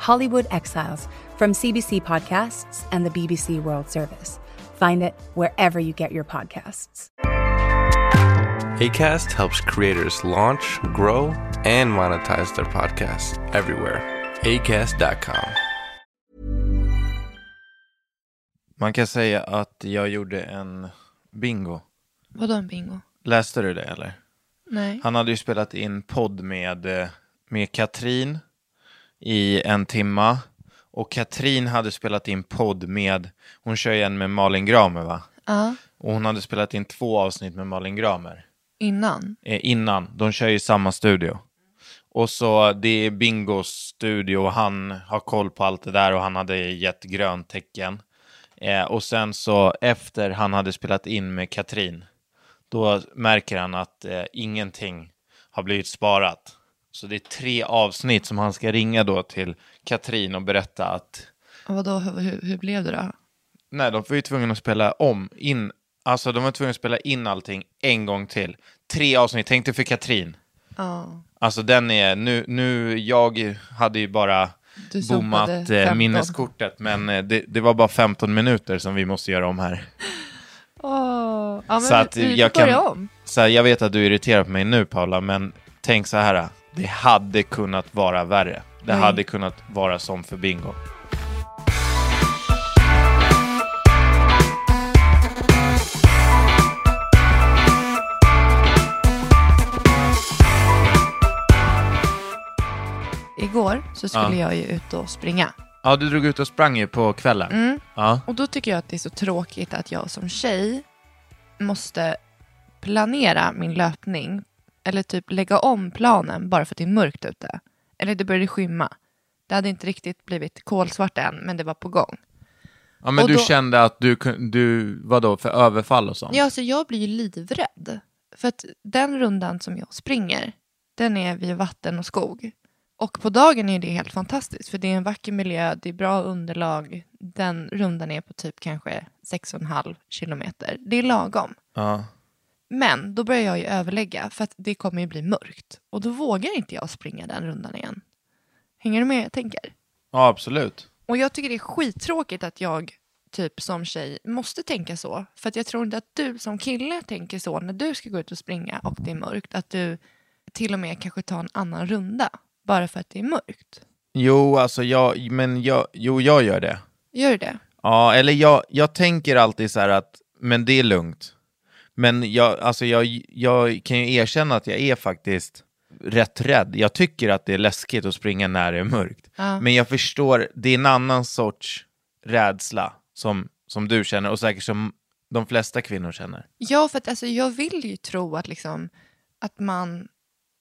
Hollywood Exiles from CBC Podcasts and the BBC World Service. Find it wherever you get your podcasts. ACAST helps creators launch, grow, and monetize their podcasts everywhere. ACAST.com. Man kan säga att jag gjorde en bingo. Vadå en bingo? Läste du det eller? Nej. Han hade ju spelat in podd med, eh, med Katrin i en timma. Och Katrin hade spelat in podd med, hon kör ju en med Malin Gramer va? Ja. Och hon hade spelat in två avsnitt med Malin Gramer. Innan? Eh, innan, de kör ju i samma studio. Och så det är Bingos studio och han har koll på allt det där och han hade gett grönt tecken. Eh, och sen så efter han hade spelat in med Katrin, då märker han att eh, ingenting har blivit sparat. Så det är tre avsnitt som han ska ringa då till Katrin och berätta att Vadå, hur, hur blev det då? Nej, de var ju tvungna att spela om, in, alltså de var tvungna att spela in allting en gång till. Tre avsnitt, tänk dig för Katrin. Ja. Alltså den är, nu, nu jag hade ju bara Du bommat eh, 15. minneskortet, men eh, det, det var bara 15 minuter som vi måste göra om här. Åh, ja, men så att vi, jag kan, om. så här, jag vet att du är irriterad på mig nu Paula, men tänk så här, det hade kunnat vara värre. Det Nej. hade kunnat vara som för bingo. Igår så skulle Ja. jag ju ut och springa. Ja, du drog ut och sprang ju på kvällen. Mm. Ja. Och då tycker jag att det är så tråkigt att jag som tjej måste planera min löpning eller typ lägga om planen bara för att det är mörkt ute. Eller det började skymma. Det hade inte riktigt blivit kolsvart än, men det var på gång. Ja, men Och du då- kände att du, du vadå, för överfall och sånt? Ja, så jag blir ju livrädd. För att den rundan som jag springer, den är vid vatten och skog. Och på dagen är det helt fantastiskt, för det är en vacker miljö, det är bra underlag. Den rundan är på typ kanske 6,5 kilometer. Det är lagom. Ja. Men då börjar jag ju överlägga, för att det kommer ju bli mörkt. Och då vågar inte jag springa den rundan igen. Hänger du med jag tänker? ja, absolut. Och jag tycker det är skittråkigt att jag typ som tjej måste tänka så. För att jag tror inte att du som kille tänker så när du ska gå ut och springa och det är mörkt. Att du till och med kanske tar en annan runda bara för att det är mörkt. Jo, alltså jag, men jag, jo, jag gör det. Gör du det? Ja, eller jag, jag tänker alltid så här att, men det är lugnt. Men jag, alltså jag, jag kan ju erkänna att jag är faktiskt rätt rädd. Jag tycker att det är läskigt att springa när det är mörkt. Ja. Men jag förstår, det är en annan sorts rädsla som, som du känner och säkert som de flesta kvinnor känner. Ja, för att alltså, jag vill ju tro att, liksom, att man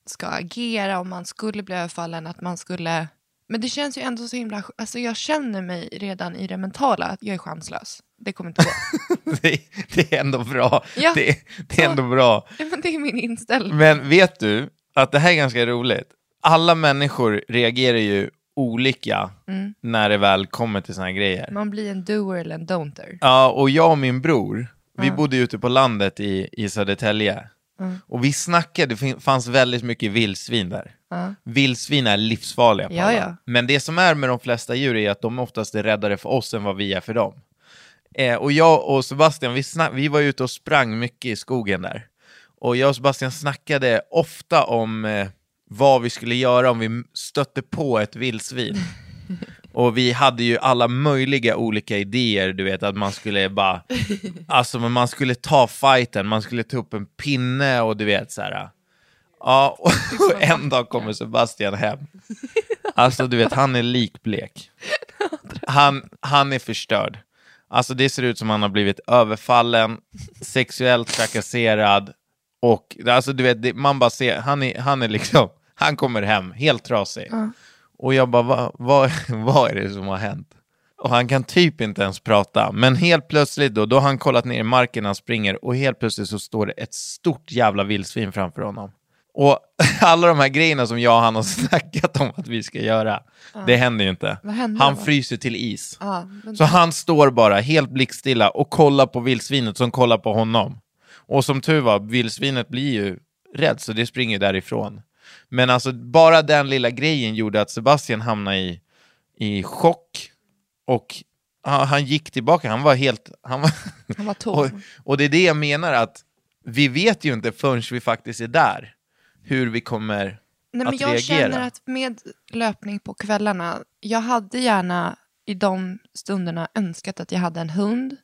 ska agera om man skulle bli överfallen, att man skulle... Men det känns ju ändå så himla... Alltså jag känner mig redan i det mentala att jag är chanslös. Det kommer inte gå. det, det är ändå bra. Ja, det, det är så- ändå bra. Men det är min inställning. Men vet du att det här är ganska roligt? Alla människor reagerar ju olika Mm. när det väl kommer till såna här grejer. Man blir en doer eller en don'ter. Ja, och jag och min bror, vi bodde ute på landet i, i Södertälje. Mm. Och vi snackade, det fanns väldigt mycket vildsvin där. Ja. Vildsvin är livsfarliga. Ja, Paula. ja. Men det som är med de flesta djur är att de oftast är räddare för oss än vad vi är för dem. Eh, och jag och Sebastian, vi, snack- vi var ute och sprang mycket i skogen där. Och jag och Sebastian snackade ofta om, eh, vad vi skulle göra om vi stötte på ett vildsvin. Och vi hade ju alla möjliga olika idéer, du vet att man skulle bara, alltså man skulle ta fighten, man skulle ta upp en pinne och du vet så här. Ja, och, och en dag kommer Sebastian hem. Alltså du vet, han är likblek. Han, han är förstörd. Alltså det ser ut som han har blivit överfallen, sexuellt trakasserad och alltså du vet, det, man bara ser, han är, han är liksom, han kommer hem helt trasig. Och jag bara, vad va, vad är det som har hänt? Och han kan typ inte ens prata, men helt plötsligt då, då har han kollat ner i marken när han springer och helt plötsligt så står det ett stort jävla vildsvin framför honom. Och alla de här grejerna som jag och han har snackat om att vi ska göra, det händer ju inte. Händer Han då? fryser till is. Ja, men- Så han står bara helt blickstilla och kollar på vildsvinet som kollar på honom. Och som tur var, vildsvinet blir ju rädd så det springer därifrån. Men alltså bara den lilla grejen gjorde att Sebastian hamnade i, i chock och han, han gick tillbaka, han var helt... Han var, Han var tom. och, och det är det jag menar att vi vet ju inte förrän vi faktiskt är där hur vi kommer Nej, men att jag reagera. känner att med löpning på kvällarna, jag hade gärna i de stunderna önskat att jag hade en hund.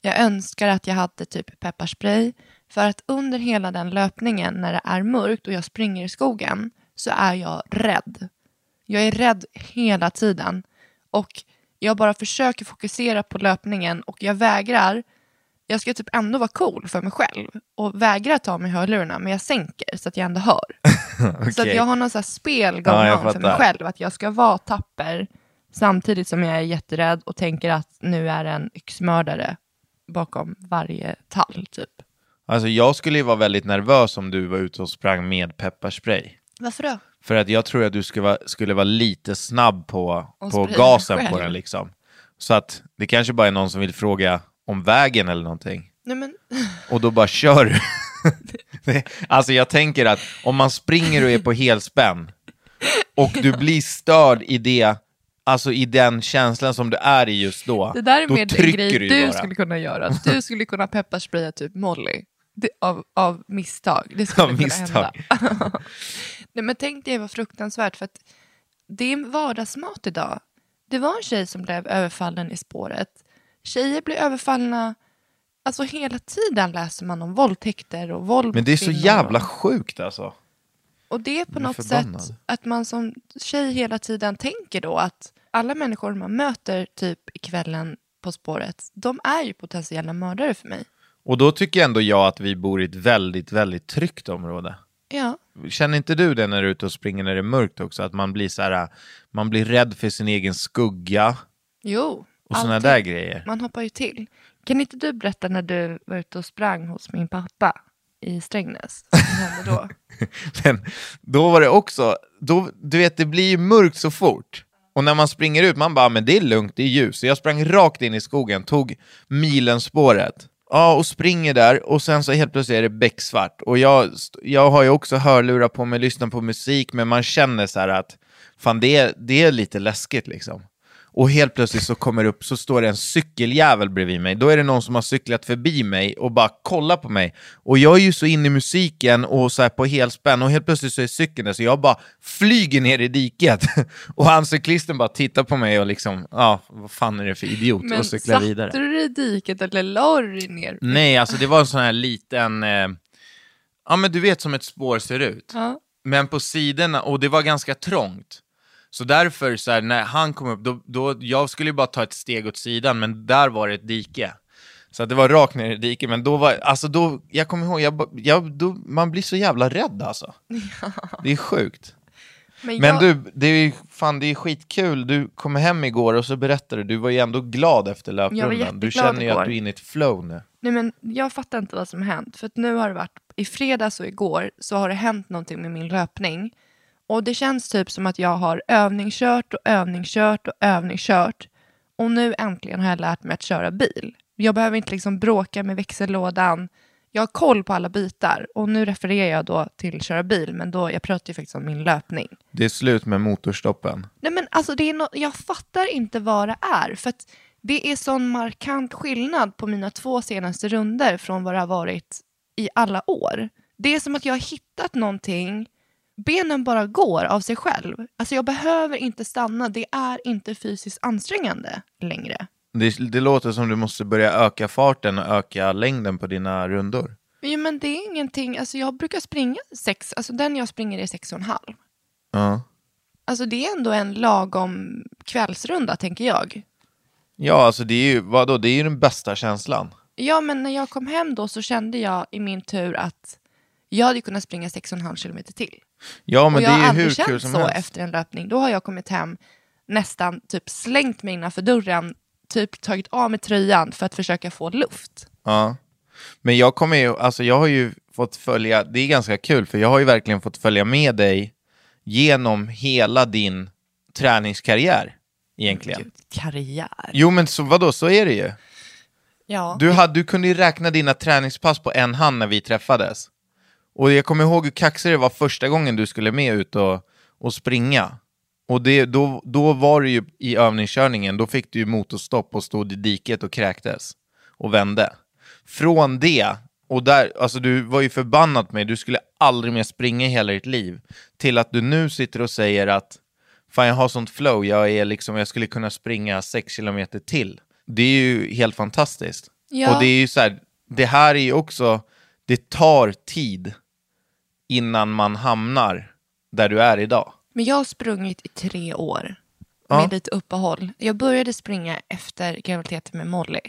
Jag önskar att jag hade typ pepparspray. För att under hela den löpningen när det är mörkt och jag springer i skogen så är jag rädd. Jag är rädd hela tiden. Och jag bara försöker fokusera på löpningen och jag vägrar. Jag ska typ ändå vara cool för mig själv och vägra ta mig hörlurarna men jag sänker så att jag ändå hör. Så att jag har någon så här spel Ja, för mig själv. Att jag ska vara tapper samtidigt som jag är jätterädd och tänker att nu är en yxmördare bakom varje tall typ. Alltså jag skulle ju vara väldigt nervös om du var ute och sprang med pepparspray. Varför då? För att jag tror att du skulle vara, skulle vara lite snabb på, Och på gasen själv. på den liksom. Så att det kanske bara är någon som vill fråga om vägen eller någonting. Nej men, Och då bara kör du. Det- alltså jag tänker att om man springer och är på helspänn och du blir störd i det, alltså i den känslan som du är i just då. det där är då mer en trycker grej du bara. skulle kunna göra. Du skulle kunna pepparspraya typ Molly. Det, av, av misstag. Det skulle Av kunna misstag. hända. Nej men tänk dig vad fruktansvärt för att det är vardagsmat idag. Det var en tjej som blev överfallen i spåret. Tjejer blir överfallna, alltså hela tiden läser man om våldtäkter och våld Men det är så jävla sjukt alltså. Och det är på något förbannad. sätt att man som tjej hela tiden tänker då att alla människor man möter typ i kvällen på spåret, de är ju potentiella mördare för mig. Och då tycker ändå jag att vi bor i ett väldigt, väldigt tryggt område. Ja, Känner inte du det när du är ute och springer när det är mörkt också? Att man blir så här, man blir rädd för sin egen skugga jo. och sådana där grejer. Man hoppar ju till. Kan inte du berätta när du var ute och sprang hos min pappa i Strängnäs? Vad hände då? Men då var det också, då, du vet det blir ju mörkt så fort. Och när man springer ut, man bara, men det är lugnt, det är ljus. Så jag sprang rakt in i skogen, tog milenspåret. Ja, och springer där och sen så helt plötsligt är det becksvart. Och jag, jag har ju också hörlurar på mig, lyssnar på musik, men man känner så här att fan det det är lite läskigt liksom. Och helt plötsligt så kommer det upp, så står det en cykeljävel bredvid mig. Då är det någon som har cyklat förbi mig och bara kollar på mig. Och jag är ju så inne i musiken och så här på helspänn och helt plötsligt så är cykeln där så jag bara flyger ner i diket. Och han cyklisten bara tittar på mig och liksom, ja, vad fan är det för idiot? Men och cyklar satte vidare. du dig i diket eller la du dig ner? Nej, alltså det var en sån här liten, eh, ja men du vet som ett spår ser ut. Ja. Men på sidorna, och det var ganska trångt. Så därför, så här, när han kom upp, då, då, jag skulle ju bara ta ett steg åt sidan, men där var det ett dike. Så det var rakt ner i diket, men då var, alltså då, jag kommer ihåg, jag, jag, då, man blir så jävla rädd alltså. Det är sjukt. Men, Men jag, du, det är fan, det är skitkul, du kom hem igår och så berättade du, du var ju ändå glad efter löprundan. Du känner ju igår. att du är inne i ett flow nu. Nej, men jag fattar inte vad som har hänt. För nu har det varit, i fredags och igår så har det hänt någonting med min löpning. Och det känns typ som att jag har övningskört och övningskört och övningskört. Och nu äntligen har jag lärt mig att köra bil. Jag behöver inte liksom bråka med växellådan. Jag har koll på alla bitar. Och nu refererar jag då till köra bil, men då, jag pratar ju faktiskt om min löpning. Det är slut med motorstoppen. Nej men alltså det är no- jag fattar inte vad det är. För att det är sån markant skillnad på mina två senaste runder från vad det har varit i alla år. Det är som att jag har hittat någonting benen bara går av sig själv. Alltså jag behöver inte stanna, det är inte fysiskt ansträngande längre. Det, det låter som du måste börja öka farten och öka längden på dina rundor. Jo, men det är ingenting, alltså jag brukar springa sex, alltså den jag springer är sex och en halv. Ja. Alltså det är ändå en lagom kvällsrunda tänker jag. Ja, alltså det är ju, vadå, det är ju den bästa känslan. Ja, men när jag kom hem då så kände jag i min tur att jag hade kunnat springa 6,5 kilometer till. Ja, men och det jag är har aldrig hur känt kul som så helst. efter en löpning. Då har jag kommit hem nästan typ slängt mig innanför dörren, typ tagit av mig tröjan för att försöka få luft. Ja. Men jag kommer ju, alltså jag har ju fått följa, det är ganska kul för jag har ju verkligen fått följa med dig genom hela din träningskarriär egentligen. Gud, karriär. Jo men så vadå, så är det ju. Ja. Du, hade, du kunde ju räkna dina träningspass på en hand när vi träffades. Och jag kommer ihåg hur kaxig det var första gången du skulle med ut och, och springa. Och det, då, då var du ju i övningskörningen, då fick du ju motorstopp och stod i diket och kräktes. Och vände. Från det, och där, alltså du var ju förbannad mig, du skulle aldrig mer springa i hela ditt liv. Till att du nu sitter och säger att fan jag har sånt flow, jag, är liksom, jag skulle kunna springa 6 kilometer till. Det är ju helt fantastiskt. Ja. Och det är ju så här, det här är ju också, det tar tid innan man hamnar där du är idag. Men jag har sprungit i tre år Ja. med lite uppehåll. Jag började springa efter graviditeten med Molly.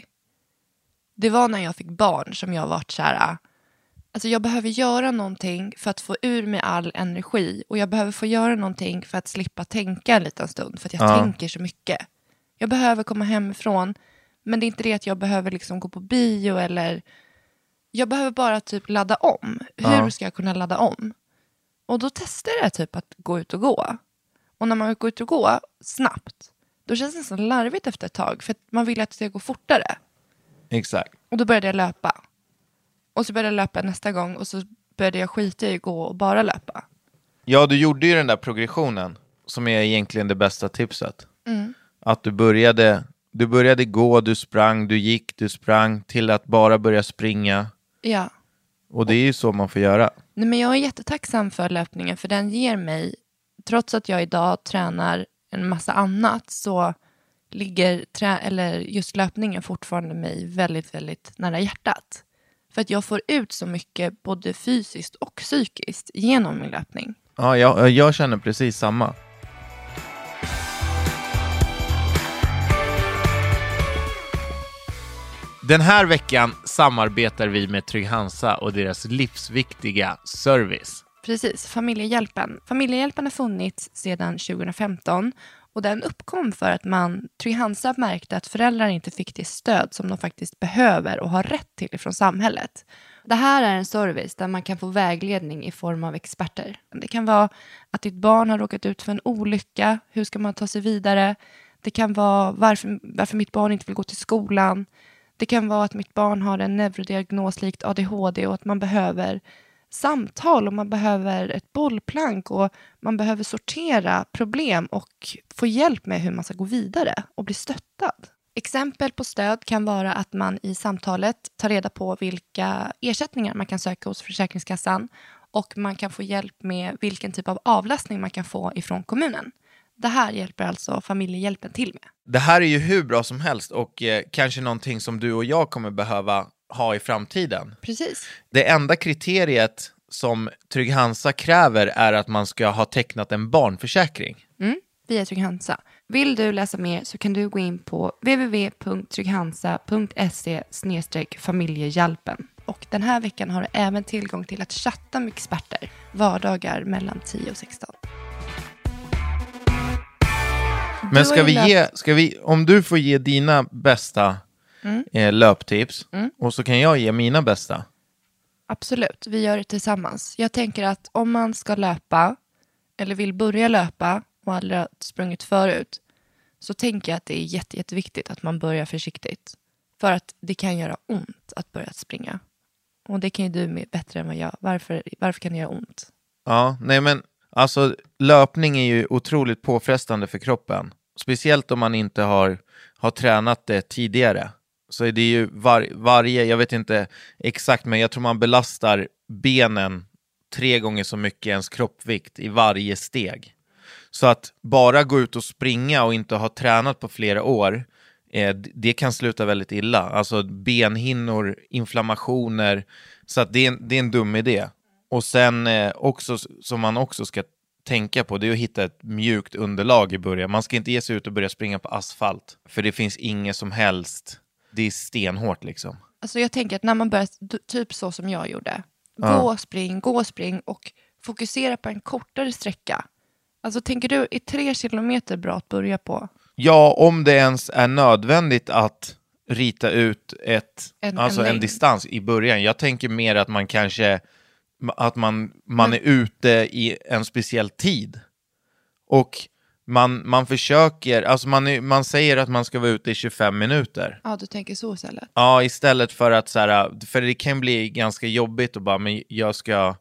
Det var när jag fick barn som jag varit så här, alltså jag behöver göra någonting för att få ur mig all energi och jag behöver få göra någonting för att slippa tänka en liten stund för att jag Ja. tänker så mycket. Jag behöver komma hemifrån men det är inte det att jag behöver liksom gå på bio eller jag behöver bara typ ladda om. Hur Ja. ska jag kunna ladda om? Och då testade jag typ att gå ut och gå. Och när man går ut och gå snabbt, då känns det nästan larvigt efter ett tag. För man vill att det ska gå fortare. Exakt. Och då började jag löpa. Och så började jag löpa nästa gång och så började jag skita i att gå och bara löpa. Ja, du gjorde ju den där progressionen som är egentligen det bästa tipset. Att du började, du började gå, du sprang, du gick, du sprang till att bara börja springa. Ja. Och det är ju så man får göra. Nej, men jag är jättetacksam för löpningen för den ger mig, trots att jag idag tränar en massa annat så ligger trä, eller just löpningen fortfarande mig väldigt, väldigt nära hjärtat. För att jag får ut så mycket både fysiskt och psykiskt genom min löpning. Ja, jag, jag känner precis samma. Den här veckan samarbetar vi med Trygg Hansa och deras livsviktiga service. Precis, Familjehjälpen. Familjehjälpen har funnits sedan 2015 och den uppkom för att man, Trygg-Hansa märkte att föräldrar inte fick det stöd som de faktiskt behöver och har rätt till från samhället. Det här är en service där man kan få vägledning i form av experter. Det kan vara att ditt barn har råkat ut för en olycka, hur ska man ta sig vidare? Det kan vara varför, varför mitt barn inte vill gå till skolan. Det kan vara att mitt barn har en neurodiagnos likt ADHD och att man behöver samtal och man behöver ett bollplank och man behöver sortera problem och få hjälp med hur man ska gå vidare och bli stöttad. Exempel på stöd kan vara att man i samtalet tar reda på vilka ersättningar man kan söka hos Försäkringskassan och man kan få hjälp med vilken typ av avlastning man kan få ifrån kommunen. Det här hjälper alltså familjehjälpen till med. Det här är ju hur bra som helst och eh, kanske någonting som du och jag kommer behöva ha i framtiden. Precis. Det enda kriteriet som Trygg Hansa kräver är att man ska ha tecknat en barnförsäkring. Mm, via Trygg-Hansa. Vill du läsa mer så kan du gå in på www.trygghansa.se familjehjälpen. Och den här veckan har du även tillgång till att chatta med experter vardagar mellan 10 och 16. Men ska vi ge, ska vi, om du får ge dina bästa Mm. eh, löptips och så kan jag ge mina bästa. Absolut, vi gör det tillsammans. Jag tänker att om man ska löpa eller vill börja löpa och aldrig har sprungit förut så tänker jag att det är jätte, jätteviktigt att man börjar försiktigt. För att det kan göra ont att börja springa. Och det kan ju du med bättre än vad jag. Varför, varför kan det göra ont? Ja, nej men alltså löpning är ju otroligt påfrestande för kroppen. Speciellt om man inte har, har tränat det tidigare. Så är det ju var, varje, jag vet inte exakt, men jag tror man belastar benen tre gånger så mycket ens kroppsvikt i varje steg. Så att bara gå ut och springa och inte ha tränat på flera år, eh, det kan sluta väldigt illa. Alltså benhinnor, inflammationer, så att det är, en, det är en dum idé. Och sen eh, också, som man också ska tänka på, det är att hitta ett mjukt underlag i början. Man ska inte ge sig ut och börja springa på asfalt, för det finns inget som helst, det är stenhårt liksom. Alltså jag tänker att när man börjar, typ så som jag gjorde, gå, Ja. spring, gå, spring och fokusera på en kortare sträcka. Alltså tänker du, är tre kilometer bra att börja på? Ja, om det ens är nödvändigt att rita ut ett, En- en alltså en, längd. distans i början. Jag tänker mer att man kanske att man, man är ute i en speciell tid. Och man, man försöker, alltså man, är, man säger att man ska vara ute i 25 minuter. Ja, du tänker så istället. Ja, istället för att så här, för det kan bli ganska jobbigt att bara, men jag ska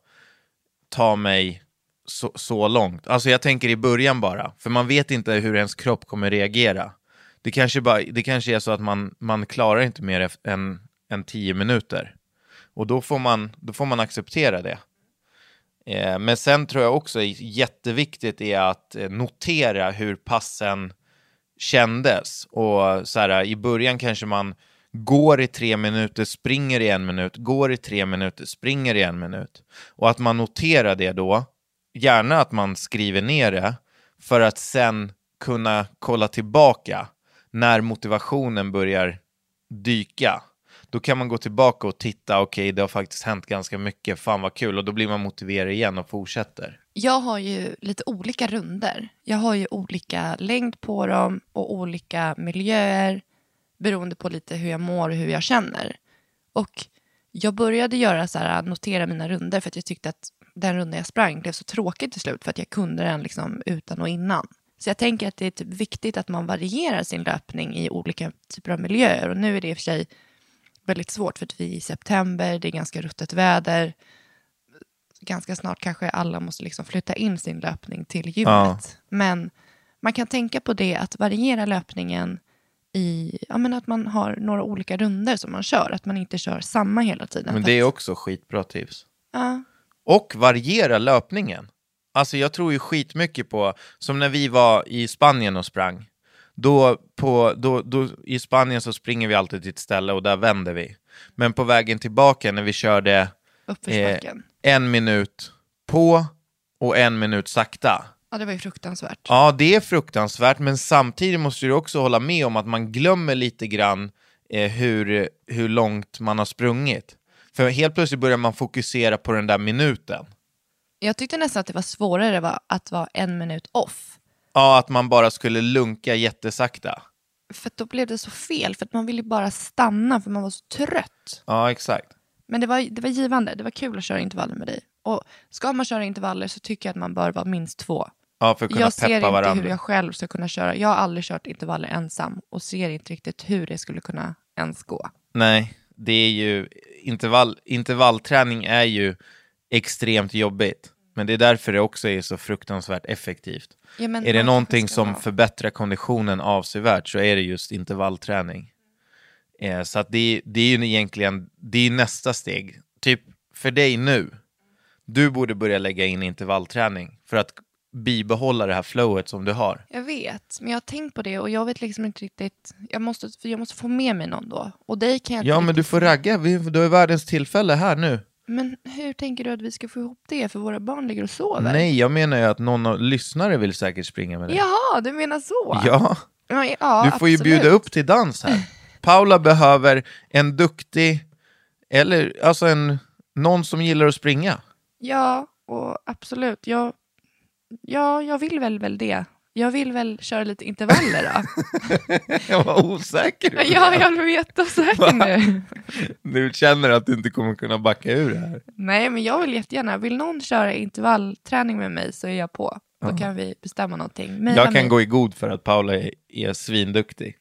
ta mig så, så långt. Alltså jag tänker i början bara, för man vet inte hur ens kropp kommer reagera. Det kanske, bara, det kanske är så att man, man klarar inte mer än, än 10 minuter. Och då får man, då får man acceptera det. Eh, men sen tror jag också är jätteviktigt är att eh, notera hur passen kändes. Och så här, i början kanske man går i tre minuter, springer i en minut, går i tre minuter, springer i en minut. Och att man noterar det då, gärna att man skriver ner det, för att sen kunna kolla tillbaka när motivationen börjar dyka. Då kan man gå tillbaka och titta, okej det har faktiskt hänt ganska mycket, fan vad kul, och då blir man motiverad igen och fortsätter. Jag har ju lite olika runder. Jag har ju olika längd på dem och olika miljöer beroende på lite hur jag mår och hur jag känner. Och jag började göra så här, notera mina runder för att jag tyckte att den runda jag sprang blev så tråkig till slut för att jag kunde den liksom utan och innan. Så jag tänker att det är typ viktigt att man varierar sin löpning i olika typer av miljöer. Och nu är det i och för sig väldigt svårt för att vi är i september, det är ganska ruttet väder. Ganska snart kanske alla måste liksom flytta in sin löpning till gymmet. Ja. Men man kan tänka på det att variera löpningen i, ja men att man har några olika runder som man kör, att man inte kör samma hela tiden. Men det är också skitbra tips. ja, Och variera löpningen. Alltså jag tror ju skitmycket på, som när vi var i Spanien och sprang. Då, på, då, då, I Spanien så springer vi alltid till ett ställe och där vänder vi. Men på vägen tillbaka när vi körde eh, en minut på och en minut sakta. Ja, det var ju fruktansvärt. Ja, det är fruktansvärt, men samtidigt måste du också hålla med om att man glömmer lite grann eh, hur, hur långt man har sprungit. För helt plötsligt börjar man fokusera på den där minuten. Jag tyckte nästan att det var svårare att vara en minut off. Ja, att man bara skulle lunka jättesakta. För då blev det så fel, för man ville bara stanna för man var så trött. Ja, exakt. Men det var, det var givande, det var kul att köra intervaller med dig. Och ska man köra intervaller så tycker jag att man bör vara minst två. Ja, för att kunna Jag ser peppa inte varandra. hur jag själv ska kunna köra. Jag har aldrig kört intervaller ensam och ser inte riktigt hur det skulle kunna ens gå. Nej, det är ju... Intervall, intervallträning är ju extremt jobbigt. Men det är därför det också är så fruktansvärt effektivt. Ja, men är det någonting som vara- förbättrar konditionen avsevärt så är det just intervallträning. Eh, så att det, det är ju egentligen det är nästa steg. Typ för dig nu, du borde börja lägga in intervallträning för att bibehålla det här flowet som du har. Jag vet, men jag har tänkt på det och jag vet liksom inte riktigt. Jag måste, jag måste få med mig någon då. Och dig kan jag Ja, men du får få- ragga. Vi- Du har världens tillfälle här nu. Men hur tänker du att vi ska få ihop det? För våra barn ligger och sover. Nej, jag menar ju att någon av lyssnare vill säkert springa med dig. Jaha, du menar så? Ja, ja, ja du får ju absolut. bjuda upp till dans här. Paula behöver en duktig, eller alltså en, någon som gillar att springa. Ja, och absolut. Jag, ja, jag vill väl väl det. Jag vill väl köra lite intervaller då. Jag var osäker. du ja, blev. jag blir jätteosäker nu. Du känner att du inte kommer kunna backa ur det här. Nej, men jag vill jättegärna. Vill någon köra intervallträning med mig så är jag på. Då Ja. kan vi bestämma någonting. Maila Jag kan mig. gå i god för att Paula är, är svinduktig.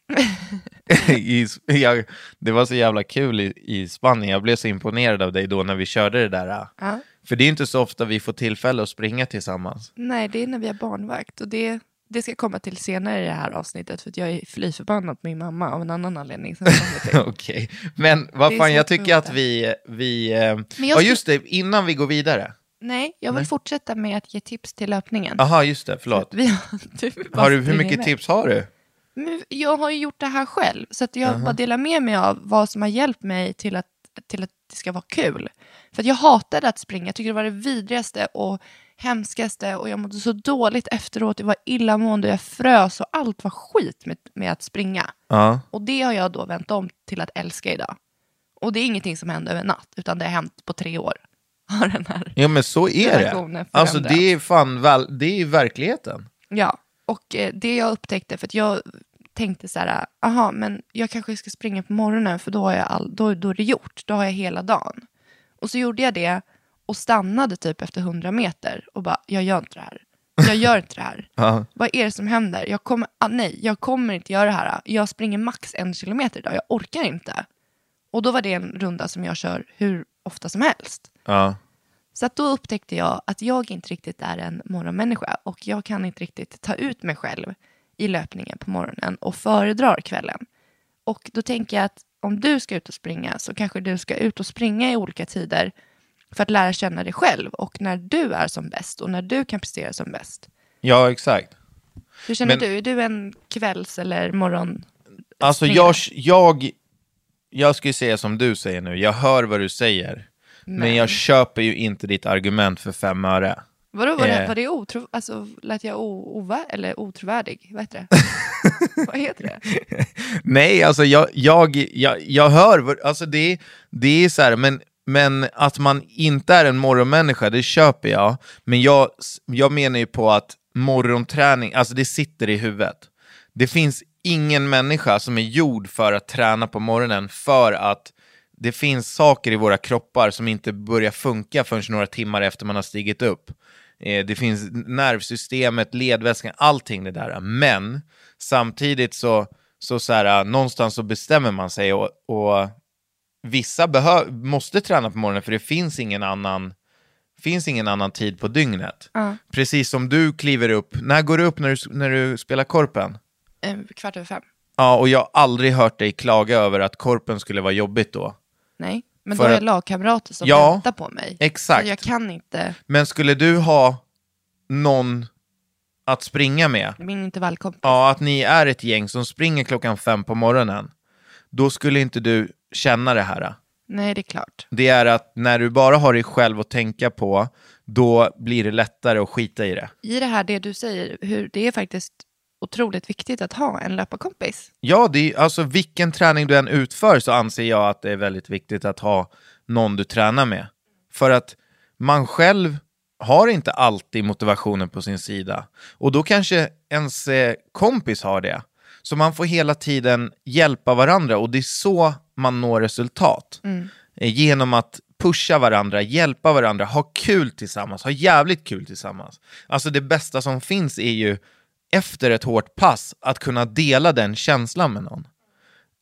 I, jag, det var så jävla kul i, i Spanien, jag blev så imponerad av dig då när vi körde det där. Ja. För det är inte så ofta vi får tillfälle att springa tillsammans. Nej, det är när vi har barnvakt. Och det, det ska komma till senare i det här avsnittet. För jag är fly förbannad på min mamma av en annan anledning. Okej, men vad fan, jag tycker att vi... vi eh, Men jag just det, innan vi går vidare. Nej, jag vill Nej. fortsätta med att ge tips till löpningen. Aha, just det, förlåt. Vi har, du Har du, hur mycket iväg. tips har du? Men jag har ju gjort det här själv, så att jag Aha. bara delar med mig av vad som har hjälpt mig till att, till att det ska vara kul. För jag hatade att springa, jag tycker det var det vidrigaste och hemskaste och jag mådde så dåligt efteråt, jag var illamående, jag frös och allt var skit med, med att springa. Ja. Och det har jag då vänt om till att älska idag. Och det är ingenting som hände över natt, utan det har hänt på tre år. Har den här. ja, men så är det. Alltså det är fan väl, det är verkligheten. Ja, och eh, det jag upptäckte, för att jag tänkte så här, aha, men jag kanske ska springa på morgonen för då, har jag all, då, då är det gjort, då har jag hela dagen. Och så gjorde jag det och stannade typ efter 100 meter och bara, jag gör inte det här. Jag gör inte det här. Ja. Vad är det som händer? Jag kommer, ah, nej, jag kommer inte göra det här. Jag springer max en kilometer idag, jag orkar inte. Och då var det en runda som jag kör hur ofta som helst. Ja. Så att då upptäckte jag att jag inte riktigt är en morgonmänniska och jag kan inte riktigt ta ut mig själv i löpningen på morgonen och föredrar kvällen. Och då tänker jag att om du ska ut och springa så kanske du ska ut och springa i olika tider för att lära känna dig själv och när du är som bäst och när du kan prestera som bäst. ja, exakt. Hur känner Men- du? Är du en kvälls eller morgon? Alltså jag, jag, jag skulle säga som du säger nu, jag hör vad du säger. Men, jag köper ju inte ditt argument för fem öre. Vadå, var det, Eh. var det otro, alltså, lät jag o, ovä, eller otrovärdig? Vad heter det? Vad heter det? Nej, alltså jag, jag, jag, jag hör, alltså det, det är så här, men, men att man inte är en morgonmänniska, det köper jag. Men jag, jag menar ju på att morgonträning, alltså det sitter i huvudet. Det finns ingen människa som är gjord för att träna på morgonen för att det finns saker i våra kroppar som inte börjar funka förrän några timmar efter man har stigit upp. Eh, det finns nervsystemet, ledväskan, allting det där. Men samtidigt så, så, så här, någonstans så bestämmer man sig och, och vissa behö- måste träna på morgonen för det finns ingen annan finns ingen annan tid på dygnet. Ja. Precis som du kliver upp, när går du upp när du, när du spelar korpen? Eh, kvart över fem. Ja, och jag har aldrig hört dig klaga över att korpen skulle vara jobbigt då. Nej, men För då har jag lagkamrater som Ja, väntar på mig. exakt. Så jag kan inte, Men skulle du ha någon att springa med, min intervallkompis. ja, att ni är ett gäng som springer klockan fem på morgonen, då skulle inte du känna det här. Nej, det är klart. Det är att när du bara har dig själv att tänka på, då blir det lättare att skita i det. I det här, det du säger, hur det är faktiskt otroligt viktigt att ha en löparkompis. Ja, det är, alltså vilken träning du än utför så anser jag att det är väldigt viktigt att ha någon du tränar med. För att man själv har inte alltid motivationen på sin sida. Och då kanske ens eh, kompis har det. Så man får hela tiden hjälpa varandra och det är så man når resultat. Mm. Genom att pusha varandra, hjälpa varandra, ha kul tillsammans, ha jävligt kul tillsammans. Alltså det bästa som finns är ju efter ett hårt pass att kunna dela den känslan med någon.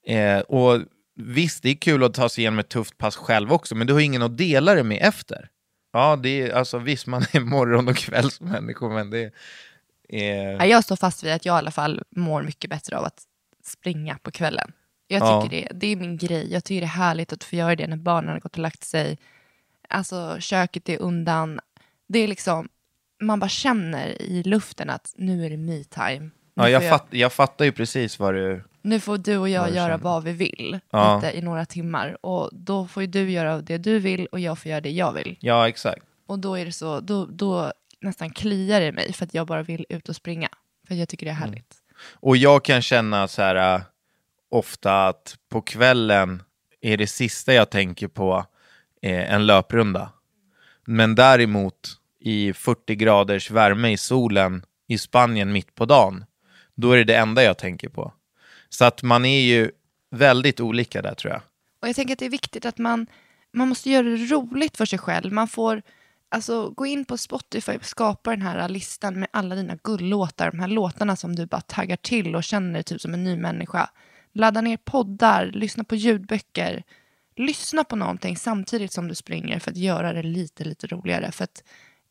Eh, och visst, det är kul att ta sig igenom ett tufft pass själv också, men du har ingen att dela det med efter. Ja, det är alltså visst, man är morgon och kvällsmänniskor, men det är... Eh... Jag står fast vid att jag i alla fall mår mycket bättre av att springa på kvällen. Jag Ja. tycker det, det är min grej. Jag tycker det är härligt att få göra det när barnen har gått och lagt sig. Alltså köket är undan. Det är liksom, man bara känner i luften att nu är det me time. Nu, Ja, jag, får fatt, jag fattar ju precis vad du... nu får du och jag vad du göra känner. vad vi vill Ja. lite i några timmar. Och då får ju du göra det du vill och jag får göra det jag vill. Ja, exakt. Och då är det så, då, då nästan kliar det mig för att jag bara vill ut och springa. För jag tycker det är Mm. härligt. Och jag kan känna så här äh, ofta att på kvällen är det sista jag tänker på eh, en löprunda. Men däremot i 40 graders värme i solen i Spanien mitt på dagen, då är det det enda jag tänker på. Så att man är ju väldigt olika där tror jag. Och jag tänker att det är viktigt att man, man måste göra det roligt för sig själv. Man får alltså, gå in på Spotify och skapa den här listan med alla dina gullåtar. De här låtarna som du bara taggar till och känner dig typ som en ny människa. Ladda ner poddar, lyssna på ljudböcker. Lyssna på någonting samtidigt som du springer för att göra det lite, lite roligare. För att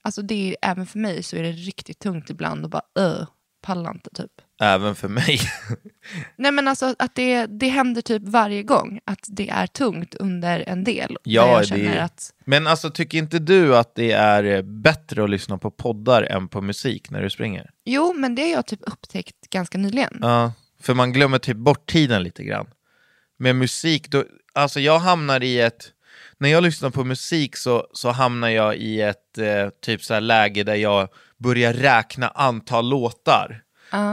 alltså det är, även för mig så är det riktigt tungt ibland och bara öh, pallar inte typ. Även för mig. Nej men alltså att det, det händer typ varje gång att det är tungt under en del. Ja, jag det- känner att, Men alltså tycker inte du att det är bättre att lyssna på poddar än på musik när du springer? jo men det har jag typ upptäckt ganska nyligen. Ja, för man glömmer typ bort tiden lite grann. Med musik, då, alltså jag hamnar i ett... När jag lyssnar på musik så, så hamnar jag i ett eh, typ så här läge där jag börjar räkna antal låtar.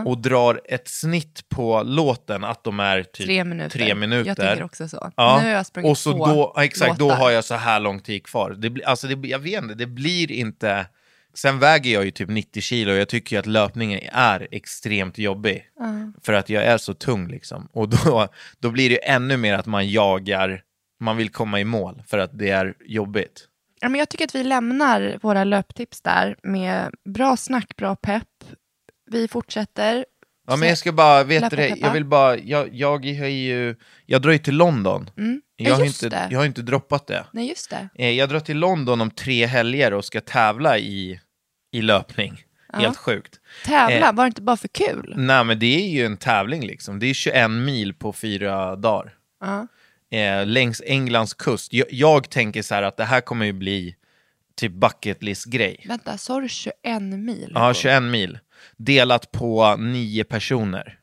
Och drar ett snitt på låten att de är typ Tre minuter. Tre minuter. Jag tänker också så. Ja. Nu har jag sprungit och så två då, exakt, då låtar. har jag så här lång tid kvar. Det alltså det, jag vet inte, det blir inte... Sen väger jag ju typ 90 kilo och jag tycker att löpningen är extremt jobbig. För att jag är så tung liksom. Och då, då blir det ännu mer att man jagar, man vill komma i mål för att det är jobbigt. Ja, men jag tycker att vi lämnar våra löptips där med bra snack, bra pepp. Vi fortsätter. Ja men jag ska bara, vet du jag vill bara, jag, jag ju, jag drar ju till London. Mm. Jag, Ja, har inte, det. jag har inte droppat det. Nej, just det. Eh, Jag drar till London om tre helger och ska tävla i, i löpning. Helt sjukt. Tävla, Eh. var det inte bara för kul? Nej men det är ju en tävling liksom. Det är 21 mil på fyra dagar. Ja. Eh, längs Englands kust. Jag, jag tänker så här att det här kommer ju bli typ bucket list grej. Vänta, sa du 21 mil? Ja, 21 mil. Delat på nio personer.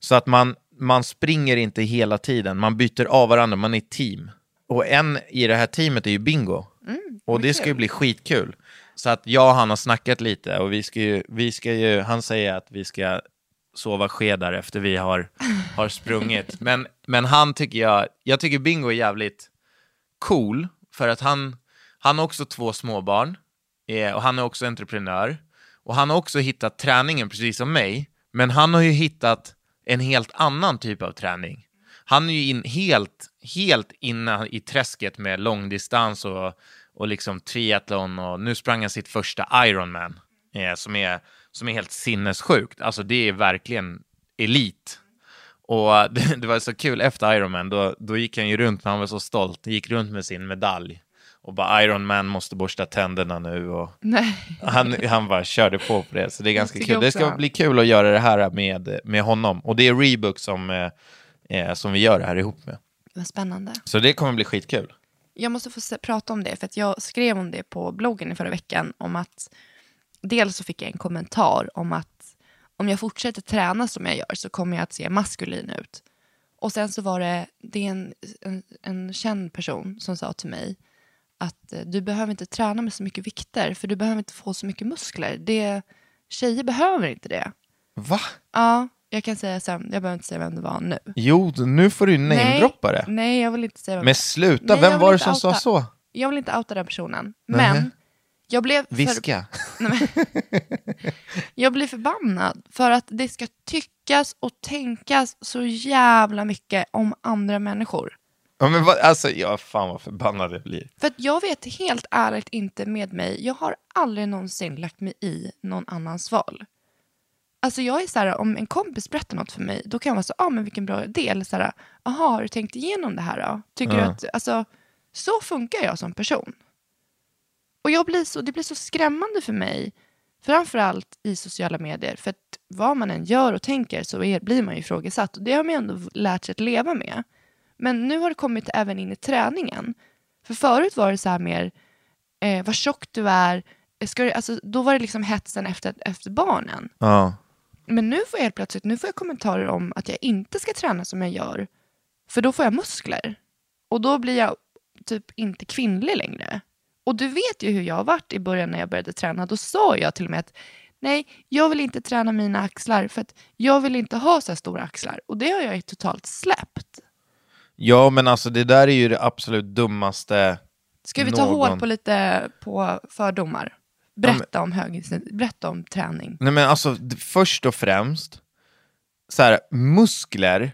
Så att man, man springer inte hela tiden, man byter av varandra, man är ett team. Och en i det här teamet är ju Bingo. och det ska ju bli skitkul. Så att jag och han har snackat lite och vi ska ju, vi ska ju han säger att vi ska sova skedar efter vi har, har sprungit. Men, men han tycker jag, jag tycker Bingo är jävligt cool för att han, han har också två småbarn eh, och han är också entreprenör. Och han har också hittat träningen precis som mig, men han har ju hittat en helt annan typ av träning. Han är ju in, helt, helt inne i träsket med långdistans och, och liksom triathlon och nu sprang han sitt första Ironman eh, som, är, som är helt sinnessjukt. Alltså det är verkligen elit. Och det, det var så kul efter Ironman, då, då gick han ju runt, han var så stolt, gick runt med sin medalj och bara Ironman måste borsta tänderna nu och Nej. han, han bara körde på på det, så det är ganska kul. Det ska bli kul att göra det här med, med honom. Och det är Rebook som, eh, eh, som vi gör det här ihop med. Vad spännande. Så det kommer bli skitkul. Jag måste få se, prata om det, för att jag skrev om det på bloggen i förra veckan. Om att dels så fick jag en kommentar om att om jag fortsätter träna som jag gör så kommer jag att se maskulin ut. Och sen så var det, det är en, en, en känd person som sa till mig att eh, du behöver inte träna med så mycket vikter för du behöver inte få så mycket muskler. Det, tjejer behöver inte det. Va? Ja, jag kan säga sen, jag behöver inte säga vem det var nu. Jo, nu får du namedroppa det. Nej, jag vill inte säga vem Men sluta, Nej, vem var det som sa outa. så? Jag vill inte outa den personen. Men jag blev, för, Viska. jag blir förbannad för att det ska tyckas och tänkas så jävla mycket om andra människor. Ja, men vad, alltså, ja, fan vad förbannad jag blir. För jag vet helt ärligt inte med mig, jag har aldrig någonsin lagt mig i någon annans val. Alltså jag är så här, om en kompis berättar något för mig, då kan jag vara så, ja ah, men vilken bra idé, eller så här, aha, har du tänkt igenom det här då? Tycker du Ja. att, alltså, så funkar jag som person. Och jag blir så, det blir så skrämmande för mig, framförallt i sociala medier, för att vad man än gör och tänker så är, blir man ju ifrågasatt, och det har man ju ändå lärt sig att leva med. Men nu har det kommit även in i träningen. För förut var det så här mer, eh, vad tjock du är, ska du, alltså, då var det liksom hetsen efter, efter barnen. Ja. Men nu får jag helt plötsligt nu får jag kommentarer om att jag inte ska träna som jag gör. För då får jag muskler. Och då blir jag typ inte kvinnlig längre. Och du vet ju hur jag har varit i början när jag började träna. Då sa jag till och med att nej, jag vill inte träna mina axlar för att jag vill inte ha så här stora axlar. Och det har jag ju totalt släppt. Ja, men alltså det där är ju det absolut dummaste. Ska vi ta Någon- hål på lite på fördomar? Berätta om hög, berätta om träning. Nej men alltså, först och främst, så här, muskler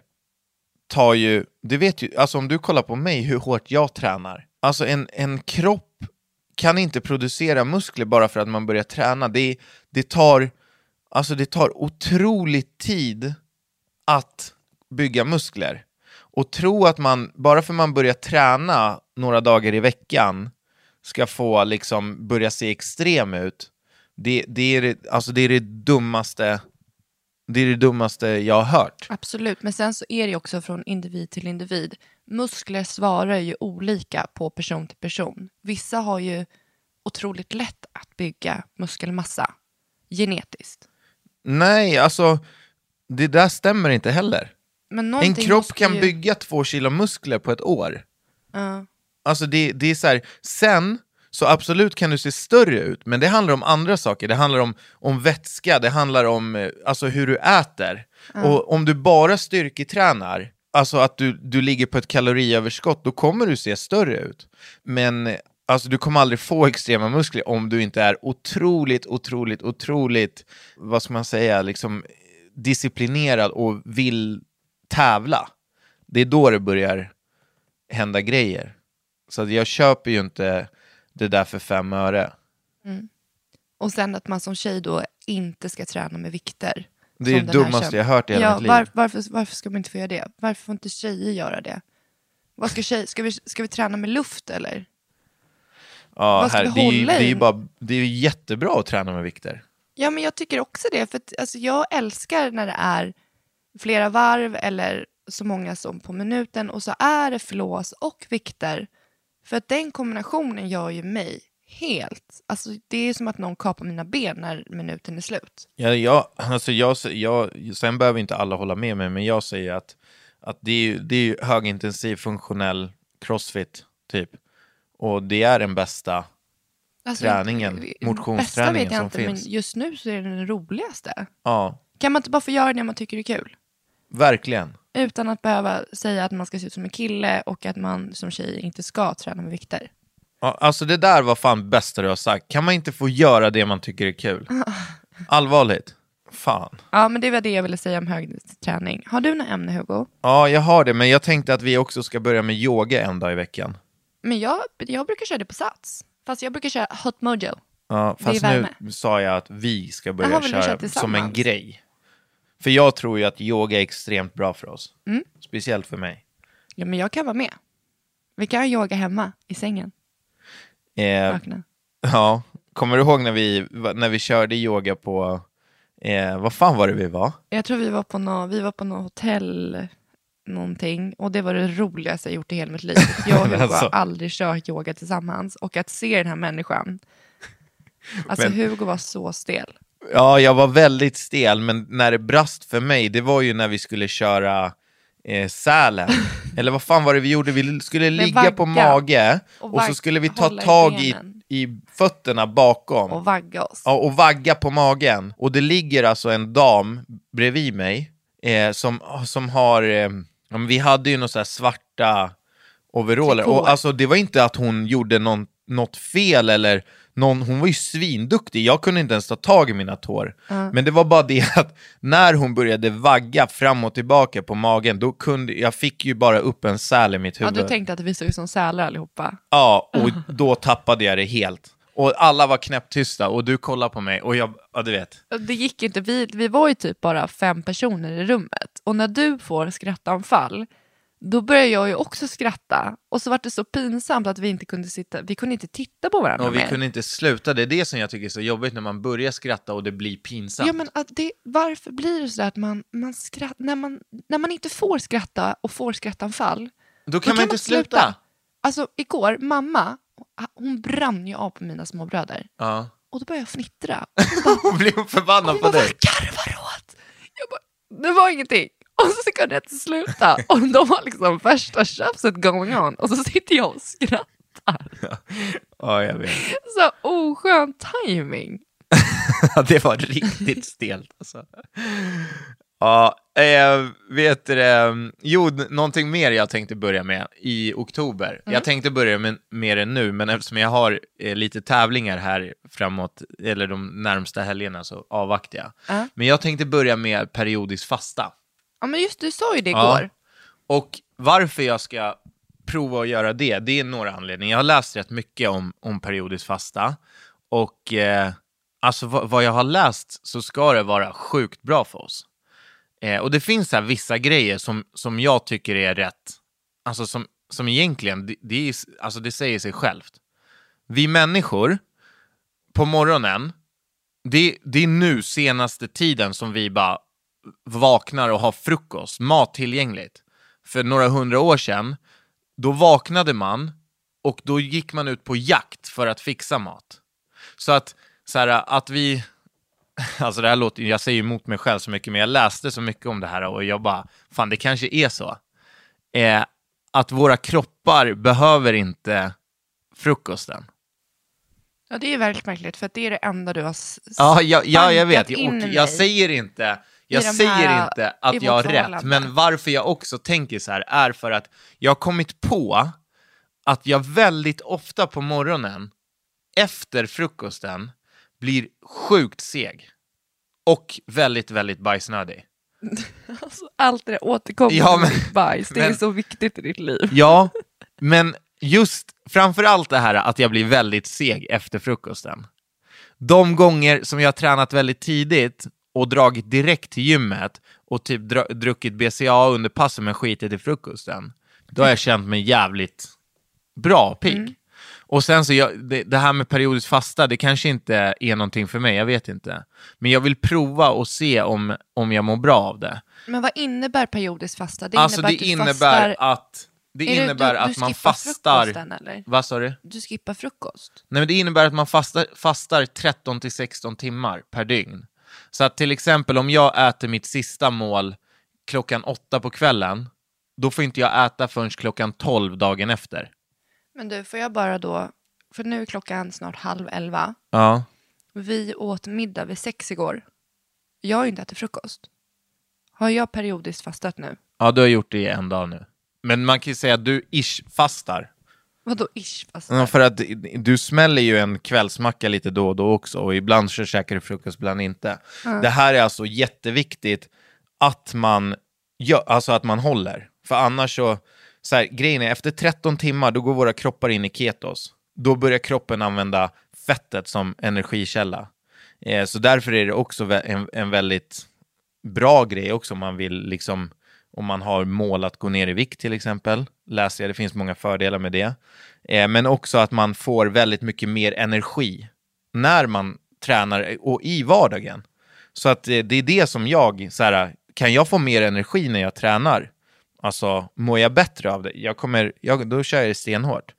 tar ju, du vet ju, alltså om du kollar på mig hur hårt jag tränar, alltså en, en kropp kan inte producera muskler bara för att man börjar träna. Det, det, tar, alltså det tar otrolig tid att bygga muskler. Och tro att man, bara för man börjar träna några dagar i veckan, ska få liksom börja se extrem ut, det, det, är, det, alltså det är det dummaste det är det dummaste jag har hört. Absolut, men sen så är det också från individ till individ. Muskler svarar ju olika på person till person. Vissa har ju otroligt lätt att bygga muskelmassa genetiskt. Nej, alltså det där stämmer inte heller. En kropp kan ju... bygga två kilo muskler på ett år. Ja. Alltså det, det är så här, sen så absolut kan du se större ut, men det handlar om andra saker. Det handlar om, om vätska, det handlar om eh, alltså, hur du äter. Och om du bara styrketränar, alltså att du, du ligger på ett kaloriöverskott, då kommer du se större ut. Men eh, alltså, du kommer aldrig få extrema muskler om du inte är otroligt, otroligt, otroligt, vad ska man säga, liksom disciplinerad och vill tävla. Det är då det börjar hända grejer. Så att jag köper ju inte det där för fem öre. Och sen att man som tjej då inte ska träna med vikter. Det är det dummaste jag hört i hela ja, mitt liv. var, varför, varför ska man inte få göra det? Varför får inte tjejer göra det? Vad ska, tjej, ska, vi, ska vi träna med luft eller? Ja, här, det, är ju, det, är bara, det är jättebra att träna med vikter. Ja, men jag tycker också det. För att, alltså, jag älskar när det är flera varv eller så många som på minuten och så är det flås och vikter. För att den kombinationen gör ju mig helt... Alltså, det är som att någon kapar mina ben när minuten är slut. Ja, jag, alltså jag, jag, sen behöver inte alla hålla med mig, men jag säger att, att det, är, det är högintensiv funktionell crossfit, typ. Och det är den bästa. Alltså, Träningen, Bästa motionsträningen vet jag som inte, finns. men just nu så är det den roligaste. Ja, Kan man inte bara få göra det man tycker är kul? Verkligen. Utan att behöva säga att man ska se ut som en kille och att man som tjej inte ska träna med vikter. Ja, alltså det där var fan bästa du har sagt. Kan man inte få göra det man tycker är kul? Allvarligt. Fan. Ja, men det var det jag ville säga om högträning. Har du några ämne, Hugo? Ja, jag har det, men jag tänkte att vi också ska börja med yoga en dag i veckan. Men jag, jag brukar köra det på Sats. Fast jag brukar köra Hot Mojo. Ja, fast nu sa jag att vi ska börja vi köra som en grej. För jag tror ju att yoga är extremt bra för oss. Mm. Speciellt för mig. Ja, men jag kan vara med. Vi kan yoga hemma i sängen. Eh, Vakna. ja, kommer du ihåg när vi, när vi körde yoga på, eh, vad fan var det vi var? Jag tror vi var på något, vi var på något hotell någonting och det var det roligaste jag gjort i hela mitt liv. Jag och Alltså. har aldrig kört yoga tillsammans och att se den här människan. Alltså Men- Hugo var så stel. Ja, jag var väldigt stel, men när det brast för mig, det var ju när vi skulle köra eh, Sälen. Eller vad fan var det vi gjorde? Vi skulle ligga på mage Och och, så skulle vi ta tag i, i fötterna bakom. Och vagga oss. Ja, och vagga på magen. Och det ligger alltså en dam bredvid mig eh, som, som har, eh, vi hade ju några svarta overaller. Och alltså det var inte att hon gjorde någon, något fel eller någon, hon var ju svinduktig, jag kunde inte ens ta tag i mina tår. Men det var bara det att när hon började vagga fram och tillbaka på magen, då kunde, jag fick ju bara upp en säl i mitt Ja, huvud. du tänkte att vi såg ut som sälar allihopa. Ja, och då tappade jag det helt. Och alla var knäpptysta och du kollade på mig och jag, ja du vet. Det gick inte, vi, vi var ju typ bara fem personer i rummet. Och när du får skrattanfall, då börjar jag ju också skratta. Och så var det så pinsamt att vi inte kunde sitta, vi kunde inte titta på varandra Och vi mer. kunde inte sluta, det är det som jag tycker är så jobbigt när man börjar skratta och det blir pinsamt. Ja, men att det, varför blir det så där att man, man skratt, när, man, när man inte får skratta och får skrattanfall, då kan man inte sluta. Alltså igår, mamma, hon brann ju av på mina småbröder. Ja. Och då började jag fnittra. Hon blir förbannad Hon på bara, dig. vad garvar du åt? Jag bara, det var ingenting. Och så kunde jag inte sluta. Och de har liksom värsta tjafset going on. Och så sitter jag och skrattar. Ja, jag vet. Så oskön timing. Ja, det var riktigt stelt alltså. Ja, eh, vet du det, jo, någonting mer jag tänkte börja med i oktober. Jag tänkte börja med, med det nu, men eftersom jag har eh, lite tävlingar här framåt, eller de närmsta helgerna, så avvaktar jag. Ja. Men jag tänkte börja med periodisk fasta. Ja men just du sa ju det Ja. igår. Och varför jag ska prova att göra det, det är några anledningar. Jag har läst rätt mycket om, om periodisk fasta. Och eh, alltså vad, vad jag har läst så ska det vara sjukt bra för oss. Eh, och det finns här vissa grejer som, som jag tycker är rätt, alltså som, som egentligen, det, det, är, alltså det säger sig självt. Vi människor, på morgonen, det, det är nu senaste tiden som vi bara vaknar och har frukost, mat tillgängligt. För några hundra år sedan, då vaknade man och då gick man ut på jakt för att fixa mat. Så att, så här, att vi... Alltså det här låter, jag säger emot mig själv så mycket, men jag läste så mycket om det här och jag bara, fan det kanske är så. Eh, att våra kroppar behöver inte frukosten. Ja, det är väldigt märkligt för att det är det enda du har Ja, ja, ja jag vet. Och jag säger inte, jag säger här- inte att jag har rätt, men varför jag också tänker så här är för att jag har kommit på att jag väldigt ofta på morgonen efter frukosten blir sjukt seg och väldigt, väldigt bajsnödig. Alltså, allt det där återkommande Ja, men- bajs, det är men- så viktigt i ditt liv. Ja, men just framför allt det här att jag blir väldigt seg efter frukosten. De gånger som jag har tränat väldigt tidigt och dragit direkt till gymmet och typ druckit BCA under passen men skitit i frukosten, då har jag känt mig jävligt bra, pigg. Och sen så, jag, det, det här med periodiskt fasta, det kanske inte är någonting för mig, jag vet inte. Men jag vill prova och se om, om jag mår bra av det. Men vad innebär periodiskt fasta? Det alltså innebär det att du innebär fastar... att, det Är innebär du, att du man skippar fastar... eller? Vad sa du? Du skippar frukost? Nej men det innebär att man fastar, fastar 13 till 16 timmar per dygn. Så att till exempel om jag äter mitt sista mål klockan åtta på kvällen, då får inte jag äta förrän klockan 12 dagen efter. Men du, får jag bara då... För nu är klockan snart halv elva. Ja. Vi åt middag vid sex igår. Jag har ju inte ätit frukost. Har jag periodiskt fastat nu? Ja, du har gjort det i en dag nu. Men man kan ju säga att du ish fastar. Vadå ish fastar? Ja, för att du smäller ju en kvällsmacka lite då och då också och ibland så käkar du frukost, ibland inte. Det här är alltså jätteviktigt att man, gör, alltså att man håller. För annars så, så här, grejen är efter 13 timmar då går våra kroppar in i ketos. Då börjar kroppen använda fettet som energikälla. Eh, så därför är det också en, en väldigt bra grej också om man vill liksom om man har mål att gå ner i vikt till exempel. Läser jag, det finns många fördelar med det. Eh, men också att man får väldigt mycket mer energi när man tränar och i vardagen. Så att eh, det är det som jag, så här, kan jag få mer energi när jag tränar? Alltså, mår jag bättre av det? Jag kommer, jag, då kör jag det stenhårt.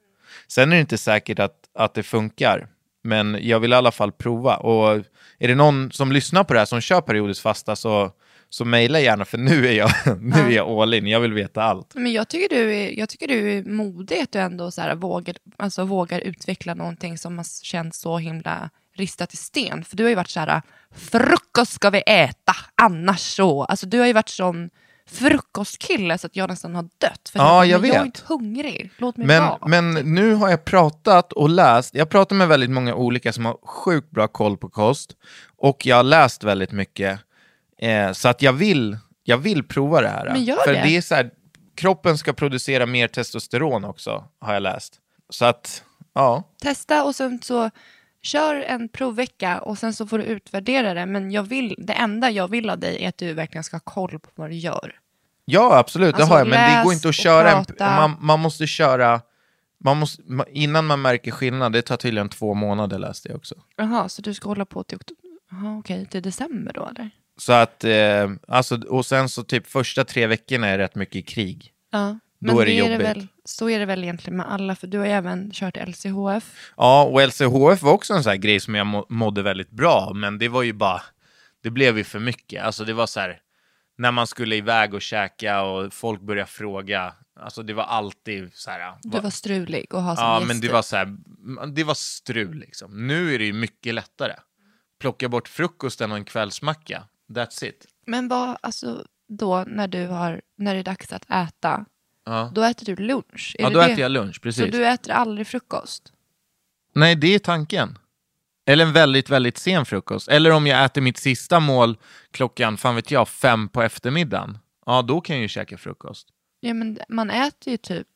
Sen är det inte säkert att, att det funkar, men jag vill i alla fall prova. Och är det någon som lyssnar på det här som kör periodiskt fasta så, så mejla gärna, för nu är jag, nu är jag all in. Jag vill veta allt. Men jag tycker du är, jag tycker du är modig att du ändå så här vågar, alltså vågar utveckla någonting som har känts så himla ristat i sten. För du har ju varit så här, frukost ska vi äta, annars så. Alltså du har ju varit sån frukostkille så att jag nästan har dött. För Ja, jag men Jag är inte hungrig, låt mig Men, vara. men nu har jag pratat och läst, jag pratar med väldigt många olika som har sjukt bra koll på kost, och jag har läst väldigt mycket, eh, så att jag vill, jag vill prova det här. Men gör För det. det är så här, kroppen ska producera mer testosteron också, har jag läst. Så att, ja. Testa och sen så kör en provvecka och sen så får du utvärdera det. Men jag vill, det enda jag vill av dig är att du verkligen ska ha koll på vad du gör. Ja, absolut, Alltså, det har jag, men det går inte att köra, en, man, man måste köra, man måste, innan man märker skillnad, det tar tydligen två månader läste jag också. Jaha, så du ska hålla på till, oktober? Okej, till december då eller? Så att, eh, alltså, och sen så typ första tre veckorna är rätt mycket krig. Ja. Då Men är det är jobbigt. väl, så är det väl egentligen med alla, för du har ju även kört LCHF. Ja, och LCHF var också en sån här grej som jag må- mådde väldigt bra men det var ju bara, det blev ju för mycket. Alltså det var så här, när man skulle iväg och käka och folk började fråga, alltså det var alltid så här. Du va- var strulig och ha som Ja, gäst. men det var så här, det var strul liksom. Nu är det ju mycket lättare. Plocka bort frukosten och en kvällsmacka, that's it. Men vad, alltså då när du har, när det är dags att äta, Ja, då äter du lunch? Är ja då det? äter jag lunch, precis. Så du äter aldrig frukost? Nej, det är tanken. Eller en väldigt, väldigt sen frukost. Eller om jag äter mitt sista mål klockan, fan vet jag, fem på eftermiddagen. Ja, då kan jag ju käka frukost. Ja, men man äter ju typ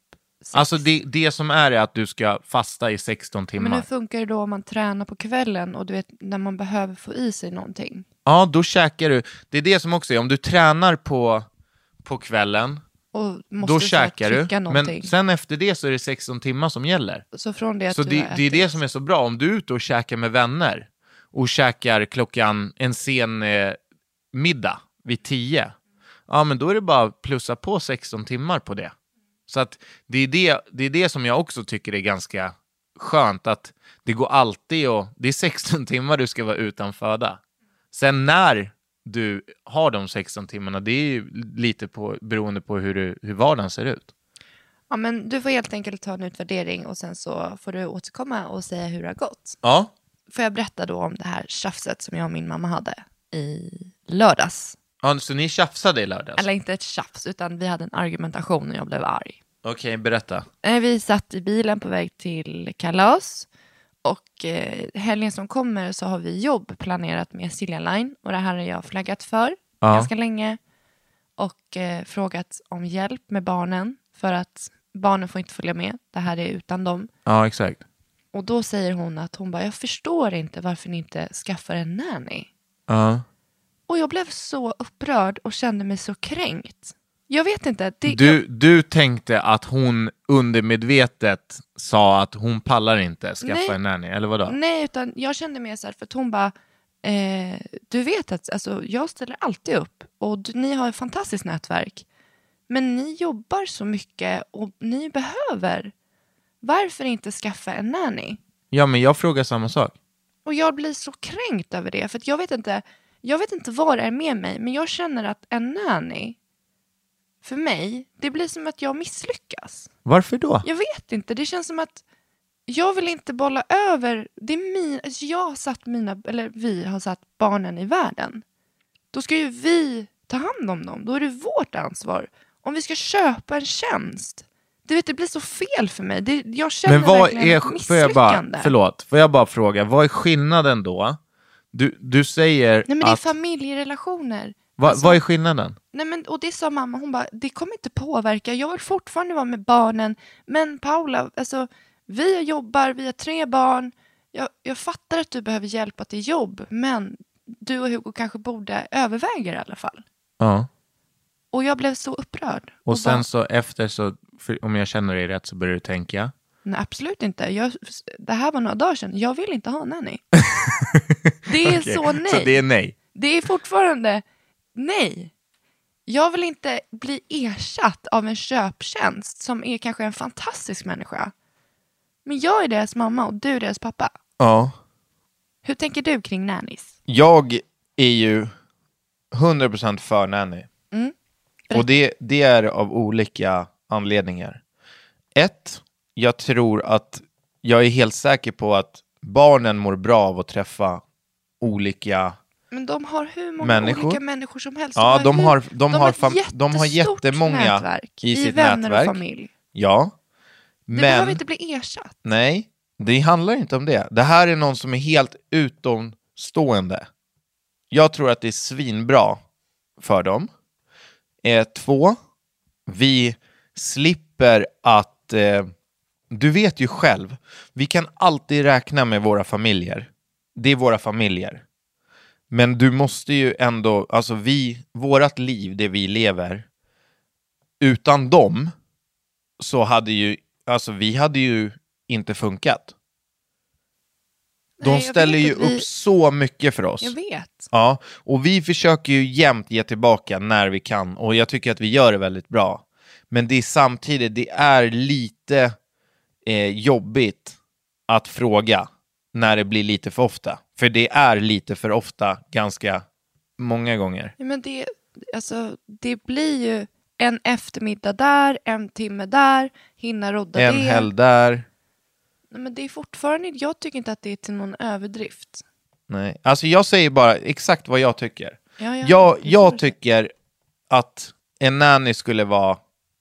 sex. Alltså det, det som är är att du ska fasta i 16 Men timmar. hur funkar det då om man tränar på kvällen och du vet när man behöver få i sig någonting? Ja, då käkar du. Det är det som också är, om du tränar på, på kvällen, Och måste då käkar du. någonting. Men sen efter det så är det 16 timmar som gäller. Så från det Så det, det är det som är så bra. Om du är ute och käkar med vänner och käkar klockan en sen eh, middag vid 10, ja men då är det bara att plussa på 16 timmar på det. Så att det är det, det är det som jag också tycker är ganska skönt, att det går alltid och det är 16 timmar du ska vara utan föda. Sen när du har de 16 timmarna, det är ju lite på, beroende på hur, du, hur vardagen ser ut. Ja, men du får helt enkelt ta en utvärdering och sen så får du återkomma och säga hur det har gått. Ja, Får jag berätta då om det här tjafset som jag och min mamma hade i lördags? ja så ni tjafsade i lördags? Eller inte ett tjafs, utan vi hade en argumentation och jag blev arg. Okej, berätta. Eh, Vi satt i bilen på väg till kalas och eh, helgen som kommer så har vi jobb planerat med Silja Line och det här har jag flaggat för Ja. ganska länge och eh, frågat om hjälp med barnen för att barnen får inte följa med. Det här är utan dem. Ja, exakt. Och då säger hon att hon bara, jag förstår inte varför ni inte skaffar en nanny. Ja. Och jag blev så upprörd och kände mig så kränkt. Jag vet inte. Det, Du, du tänkte att hon undermedvetet sa att hon pallar inte skaffa Nej. en nanny, eller vadå? Nej, utan jag kände mer så här, för att hon bara, eh, du vet att alltså, jag ställer alltid upp och du, ni har ett fantastiskt nätverk. Men ni jobbar så mycket och ni behöver. Varför inte skaffa en nanny? Ja, men jag frågar samma sak. Och jag blir så kränkt över det, för jag vet inte, jag vet inte vad det är med mig, men jag känner att en nanny, för mig, det blir som att jag misslyckas. Varför då? Jag vet inte, det känns som att jag vill inte bolla över, det är min, alltså jag har satt mina, eller vi har satt barnen i världen. Då ska ju vi ta hand om dem, då är det vårt ansvar. Om vi ska köpa en tjänst, du vet det blir så fel för mig. Det, jag känner Men vad verkligen är, ett får jag bara, misslyckande. förlåt, får jag bara fråga, vad är skillnaden då? Du, du säger Nej men det är att, familjerelationer. Va, Alltså- vad är skillnaden? Nej, men, och det sa mamma, hon bara, det kommer inte påverka, jag vill fortfarande vara med barnen, men Paula, alltså, vi jobbar, vi har tre barn, jag, jag fattar att du behöver hjälpa till jobb, men du och Hugo kanske borde överväga det i alla fall. Ja. Och jag blev så upprörd. Och sen bara, så efter så, om jag känner dig rätt så börjar du tänka. Nej, absolut inte. Jag, det här var några dagar sedan, jag vill inte ha nanny. Det är Okej, så nej. Så det är nej. Det är fortfarande nej. Jag vill inte bli ersatt av en köptjänst som är kanske en fantastisk människa. Men jag är deras mamma och du är deras pappa. Ja. Hur tänker du kring nannies? Jag är ju 100% för nanny. Mm. Och det, det är av olika anledningar. Ett, jag tror att jag är helt säker på att barnen mår bra av att träffa olika... Men de har hur många Människor? olika människor som helst. Ja, de har, de har, ett fam, de har jättemånga nätverk i sitt vänner nätverk. och familj. Ja. Det Men, behöver inte bli ersatt. nej, det handlar inte om det. Det här är någon som är helt utomstående. Jag tror att det är svinbra för dem. Eh, två, vi slipper att... Eh, du vet ju själv, vi kan alltid räkna med våra familjer. Det är våra familjer. Men du måste ju ändå, alltså vi, vårat liv, det vi lever, utan dem så hade ju, alltså vi hade ju inte funkat. De Nej, ställer ju vi- upp så mycket för oss. Jag vet. Ja, och vi försöker ju jämt ge tillbaka när vi kan och jag tycker att vi gör det väldigt bra. Men det är samtidigt, det är lite eh, jobbigt att fråga när det blir lite för ofta. För det är lite för ofta ganska många gånger. Men det, alltså, det blir ju en eftermiddag där, en timme där, hinna rodda En det. helg där. Men det är fortfarande, jag tycker inte att det är till någon överdrift. Nej. Alltså jag säger bara exakt vad jag tycker. Ja, ja, Jag, jag tycker att en nanny skulle vara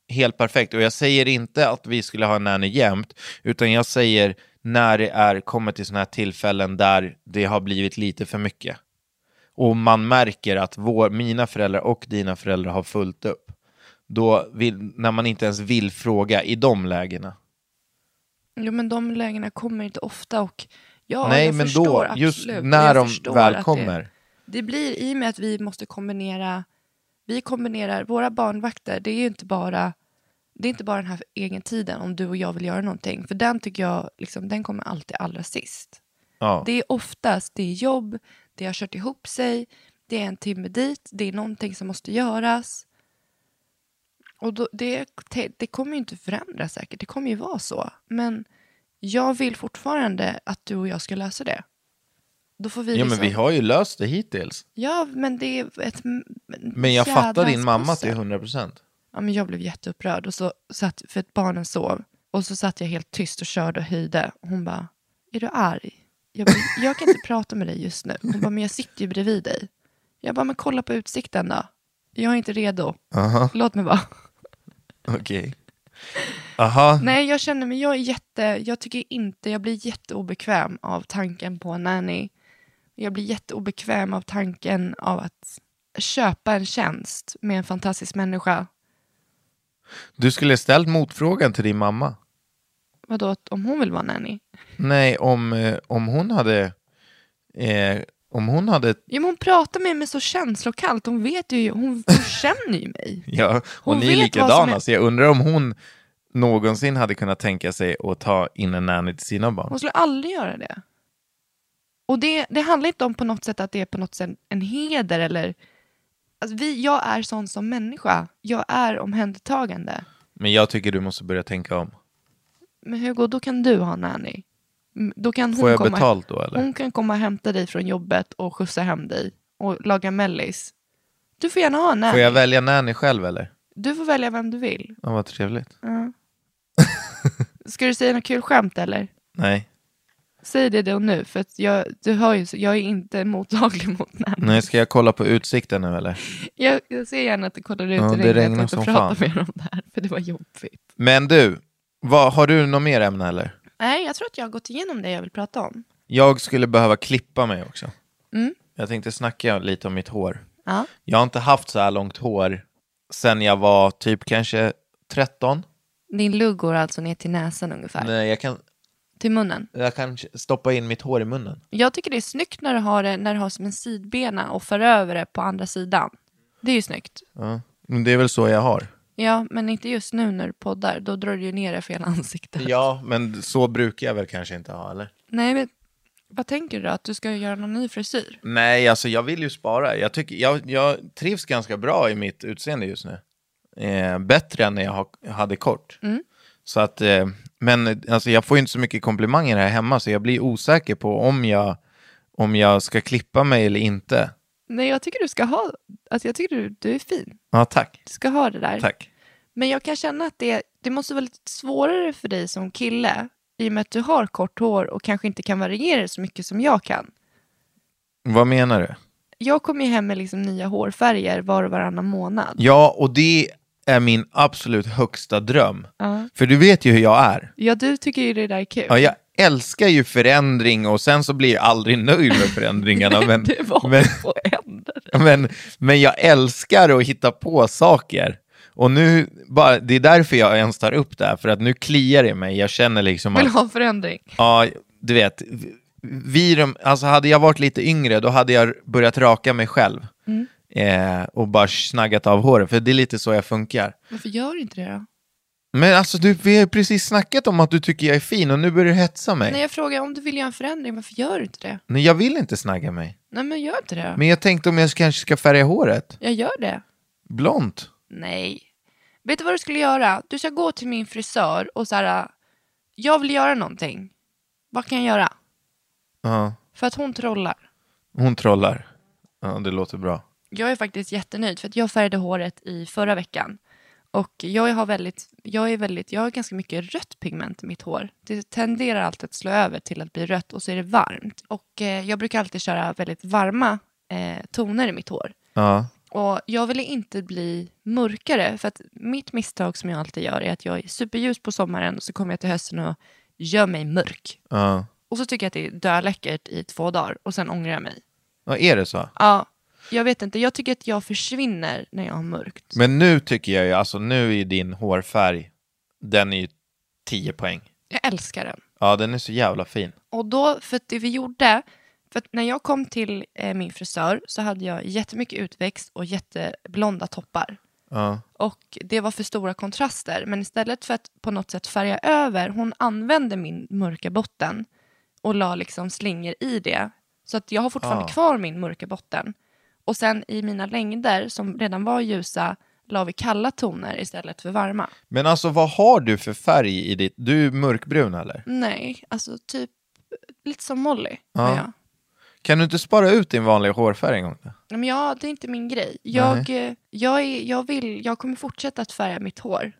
helt perfekt. Och jag säger inte att vi skulle ha en nanny jämt, utan jag säger när det är, kommer till sådana här tillfällen där det har blivit lite för mycket. Och man märker att vår, mina föräldrar och dina föräldrar har fullt upp. Då vill, när man inte ens vill fråga i de lägena. Jo, men de lägena kommer inte ofta och ja, Nej, jag men förstår då, absolut. just när de väl kommer. Det, det blir i och med att vi måste kombinera, vi kombinerar, våra barnvakter, det är ju inte bara det är inte bara den här egen tiden om du och jag vill göra någonting. För den tycker jag, liksom, den kommer alltid allra sist. Ja. Det är oftast det är jobb, det har kört ihop sig, det är en timme dit, det är någonting som måste göras. Och då, det, det kommer ju inte förändras säkert, det kommer ju vara så. Men jag vill fortfarande att du och jag ska lösa det. Då får vi Ja, men liksom, vi har ju löst det hittills. Ja, men det är ett Men jag fattar din mamma till pussel. 100 procent. Ja, men jag blev jätteupprörd och så satt, för att barnen sov. Och så satt jag helt tyst och körde och höjde. Och hon bara, är du arg? Jag, bara, jag kan inte prata med dig just nu. Hon bara, men jag sitter ju bredvid dig. Jag bara, men kolla på utsikten då. Jag är inte redo. Aha, Låt mig vara. okej. Aha, Nej, jag känner mig, jag är jätte, jag tycker inte, jag blir jätteobekväm av tanken på en nanny. Jag blir jätteobekväm av tanken av att köpa en tjänst med en fantastisk människa. Du skulle ställt motfrågan till din mamma. Vadå, att om hon vill vara nanny? Nej, om, eh, om hon hade... Eh, om hon hade... Ja, men hon pratar med mig så känslokallt. Hon vet ju, hon, hon känner ju mig. Ja, och Hon ni är likadana, är- så jag undrar om hon någonsin hade kunnat tänka sig att ta in en nanny till sina barn. Hon skulle aldrig göra det. Och det, det handlar inte om på något sätt att det är på något sätt en heder eller... Alltså vi, jag är sån som människa. Jag är omhändertagande. Men jag tycker du måste börja tänka om. Men Hugo, då kan du ha nanny. Då kan hon Får jag komma, betalt då eller? Hon kan komma och hämta dig från jobbet och skjutsa hem dig och laga mellis. Du får gärna ha en nanny. Får jag välja nanny själv eller? Du får välja vem du vill. Ja, vad trevligt. Ja. Ska du säga något kul skämt eller? Nej. Säg det då nu, för att jag, du hör ju, jag är inte mottaglig mot nanny. Nej, ska jag kolla på utsikten nu eller? Jag, jag ser gärna att du kollar ut Ja, i det regnar som pratar fan. mer om det här, för det var jobbigt. Men du, vad, har du något mer ämne eller? Nej, jag tror att jag har gått igenom det jag vill prata om. Jag skulle behöva klippa mig också. Mm. Jag tänkte snacka lite om mitt hår. Ja. Jag har inte haft så här långt hår sen jag var typ kanske 13. Din lugg går alltså ner till näsan ungefär, Nej, jag kan, till munnen. jag kan stoppa in mitt hår i munnen. Jag tycker det är snyggt när du har det när du har som en sidbena och för över det på andra sidan. Det är ju snyggt. Ja. Men det är väl så jag har. Ja, men inte just nu när du poddar. Då drar du ju ner det för hela ansiktet. Ja, men så brukar jag väl kanske inte ha, eller? Nej, men vad tänker du då? Att du ska göra någon ny frisyr? Nej, alltså jag vill ju spara. Jag, tycker, jag, jag trivs ganska bra i mitt utseende just nu. Eh, bättre än när jag ha, hade kort. Mm. Så att, eh, men alltså jag får ju inte så mycket komplimanger här hemma, så jag blir osäker på om jag, om jag ska klippa mig eller inte. Nej, jag tycker du ska ha... Alltså jag tycker du, du är fin. Ja, tack. Du ska ha det där. Tack. Men jag kan känna att det, det måste vara lite svårare för dig som kille i och med att du har kort hår och kanske inte kan variera det så mycket som jag kan. Vad menar du? Jag kommer ju hem med liksom nya hårfärger var och varannan månad. Ja, och det är min absolut högsta dröm. Ja. För du vet ju hur jag är. Ja, du tycker ju det där är kul. Ja, jag älskar ju förändring och sen så blir jag aldrig nöjd med förändringarna. Men, det var men, men, men jag älskar att hitta på saker. Och nu, bara, det är därför jag ens tar upp det här, för att nu kliar det mig. Jag känner liksom Vill att, ha förändring. ja, du vet, vi, alltså hade jag varit lite yngre, då hade jag börjat raka mig själv. Mm. Eh, och bara snaggat av håret, för det är lite så jag funkar. Varför gör du inte det då? Men alltså, du, vi har ju precis snackat om att du tycker jag är fin och nu börjar du hetsa mig. När jag frågar om du vill göra en förändring, varför gör du inte det? Nej, jag vill inte snagga mig. Nej, men gör inte det. Men jag tänkte om jag kanske ska färga håret. Jag gör det. Blont. Nej. Vet du vad du skulle göra? Du ska gå till min frisör och så här, jag vill göra någonting. Vad kan jag göra? Ja, För att hon trollar. hon trollar. Ja, det låter bra. Jag är faktiskt jättenöjd för att jag färgade håret i förra veckan. Och jag har väldigt, jag är väldigt, jag har ganska mycket rött pigment i mitt hår. Det tenderar alltid att slå över till att bli rött och så är det varmt. Och eh, jag brukar alltid köra väldigt varma eh, toner i mitt hår. Ja, Och jag ville inte bli mörkare för att mitt misstag som jag alltid gör är att jag är superljus på sommaren och så kommer jag till hösten och gör mig mörk. ja. Och så tycker jag att det är döläckert i två dagar och sen ångrar jag mig. ja är det så? Ja, jag vet inte. Jag tycker att jag försvinner när jag har mörkt. Men nu tycker jag ju, alltså nu är din hårfärg, den är ju 10 poäng. Jag älskar den. Ja, den är så jävla fin. Och då, för att det vi gjorde, för att när jag kom till eh, min frisör så hade jag jättemycket utväxt och jätteblonda toppar. Ja, Och det var för stora kontraster. Men istället för att på något sätt färga över, hon använde min mörka botten och la liksom slingor i det. Så att jag har fortfarande Ah. kvar min mörka botten. Och sen i mina längder som redan var ljusa la vi kalla toner istället för varma. Men alltså vad har du för färg i ditt... Du är mörkbrun eller? Nej, alltså typ lite som Molly. Ja. jag. Kan du inte spara ut din vanliga hårfärg en gång? Men ja, det är inte min grej. Jag, eh, jag, är, jag, vill, jag kommer fortsätta att färga mitt hår.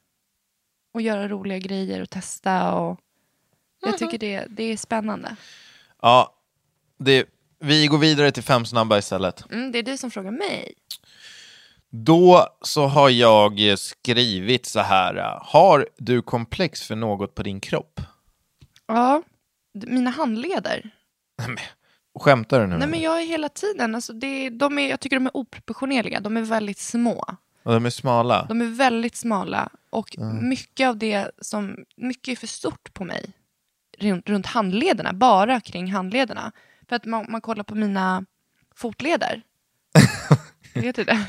Och göra roliga grejer och testa. Och jag tycker det, det är spännande. Ja, det, vi går vidare till fem snabba istället. Mm, det är du som frågar mig. Då så har jag skrivit så här. Har du komplex för något på din kropp? Ja, mina handleder. Skämtar du nu? Nej men jag är hela tiden, alltså det, de är, jag tycker de är oproportionerliga. De är väldigt små. Och de är smala? De är väldigt smala. Och mycket av det som, mycket är för stort på mig. Runt, runt handlederna, bara kring handlederna. För att man, man kollar på mina fotleder. Vet du det?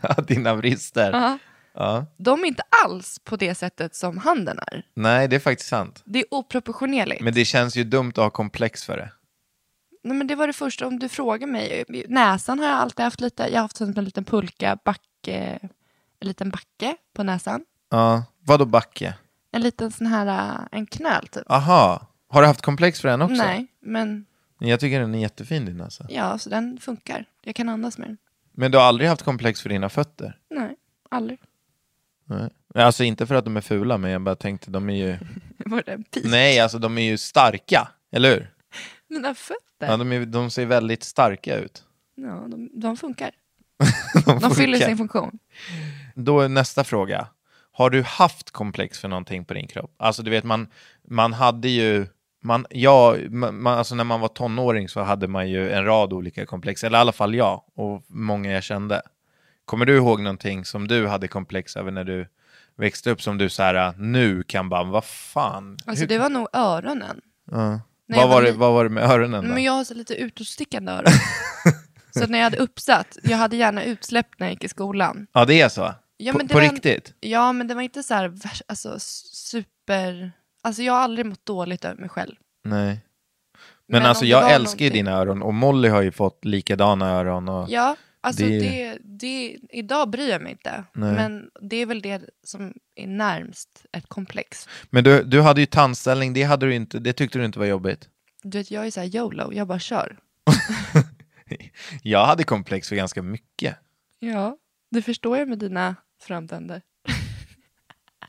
Ja, dina brister. Ja. Ja. De är inte alls på det sättet som handen är. Nej, det är faktiskt sant. Det är oproportionerligt. Men det känns ju dumt att ha komplex för det. Nej, men det var det första, om du frågar mig. Näsan har jag alltid haft lite. Jag har haft en liten pulka, backe, en liten backe på näsan. Ja, vadå backe? En liten sån här, äh, en knöl typ. Aha, har du haft komplex för den också? Nej, men Jag tycker den är jättefin din alltså. ja, så den funkar. Jag kan andas med den. Men du har aldrig haft komplex för dina fötter? Nej, aldrig. Nej. Alltså inte för att de är fula, men jag bara tänkte de är ju... Var det en pik? Nej, alltså de är ju starka, eller hur? Mina fötter? Ja, de, är, de ser väldigt starka ut. Ja, de, de funkar. De, De fyller sin funktion. Då är nästa fråga. Har du haft komplex för någonting på din kropp? Alltså du vet, man, man hade ju... Man, ja, man, alltså när man var tonåring så hade man ju en rad olika komplex, eller i alla fall jag och många jag kände. Kommer du ihåg någonting som du hade komplex över när du växte upp som du så här nu kan bara, vad fan? Alltså Hur- det var nog öronen. Ja. Vad, var det, vad var det med öronen då? Men jag har så lite utåtstickande öron. så när jag hade uppsatt, jag hade gärna utsläpp när jag gick i skolan. Ja, det är så? Ja, på men det på var riktigt? Ja, men det var inte så här alltså, super... Alltså jag har aldrig mått dåligt över mig själv. Nej. Men, Men alltså jag älskar ju dina öron och Molly har ju fått likadana öron. Och... Ja, alltså Det- det... Det, idag bryr jag mig inte. Nej. Men det är väl det som är närmst ett komplex. Men du, du hade ju tandställning, det, hade du inte, det tyckte du inte var jobbigt? Du vet, jag är så här YOLO, jag bara kör. Jag hade komplex för ganska mycket. Ja, det förstår jag med dina framtänder.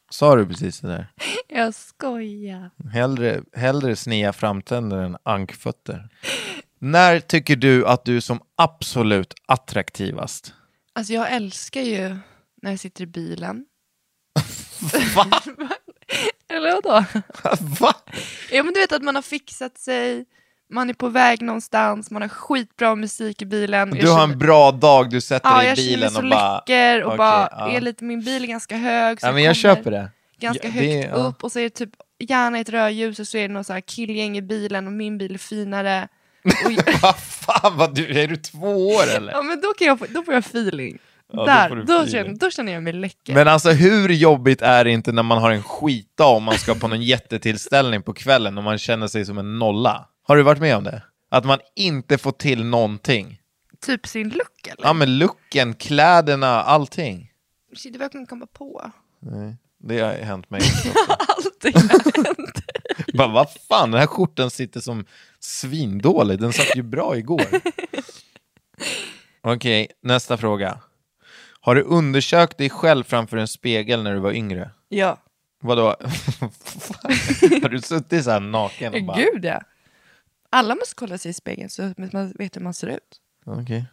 Sa du precis det där? Jag skojar. Hellre, hellre snea framtänder än ankfötter. När tycker du att du är som absolut attraktivast? Alltså jag älskar ju när jag sitter i bilen. Va? Eller vadå? Va? Ja men du vet att man har fixat sig, man är på väg någonstans, man har skitbra musik i bilen. Jag Du har en bra dag, du sätter Ja, dig i jag bilen och bara... läcker och Okej, bara ja. är lite, min bil är ganska hög. Så Ja, men jag kommer köper det. Ganska Ja, högt det- ja. upp och så är det typ gärna ett rödljus och så är det någon så här killgäng i bilen och min bil är finare. Vad fan, vad du, är du två år eller? ja men då, kan jag få, då får jag feeling. Ja, då Där, då, feeling. känner, då känner jag mig läcker. Men alltså hur jobbigt är det inte när man har en skitdag och man ska på någon jättetillställning på kvällen och man känner sig som en nolla? Har du varit med om det? Att man inte får till någonting? Typ sin look eller? Ja men looken, kläderna, allting. Shit, det verkligen komma på. Det har hänt mig. Allting. Bara, vad fan, den här skjortan sitter som svindålig. Den satt ju bra igår. Okej, nästa fråga. Har du undersökt dig själv framför en spegel när du var yngre? ja. Vadå? har du suttit så här naken och bara... Gud ja. Alla måste kolla sig i spegeln så att man vet hur man ser ut. Okej.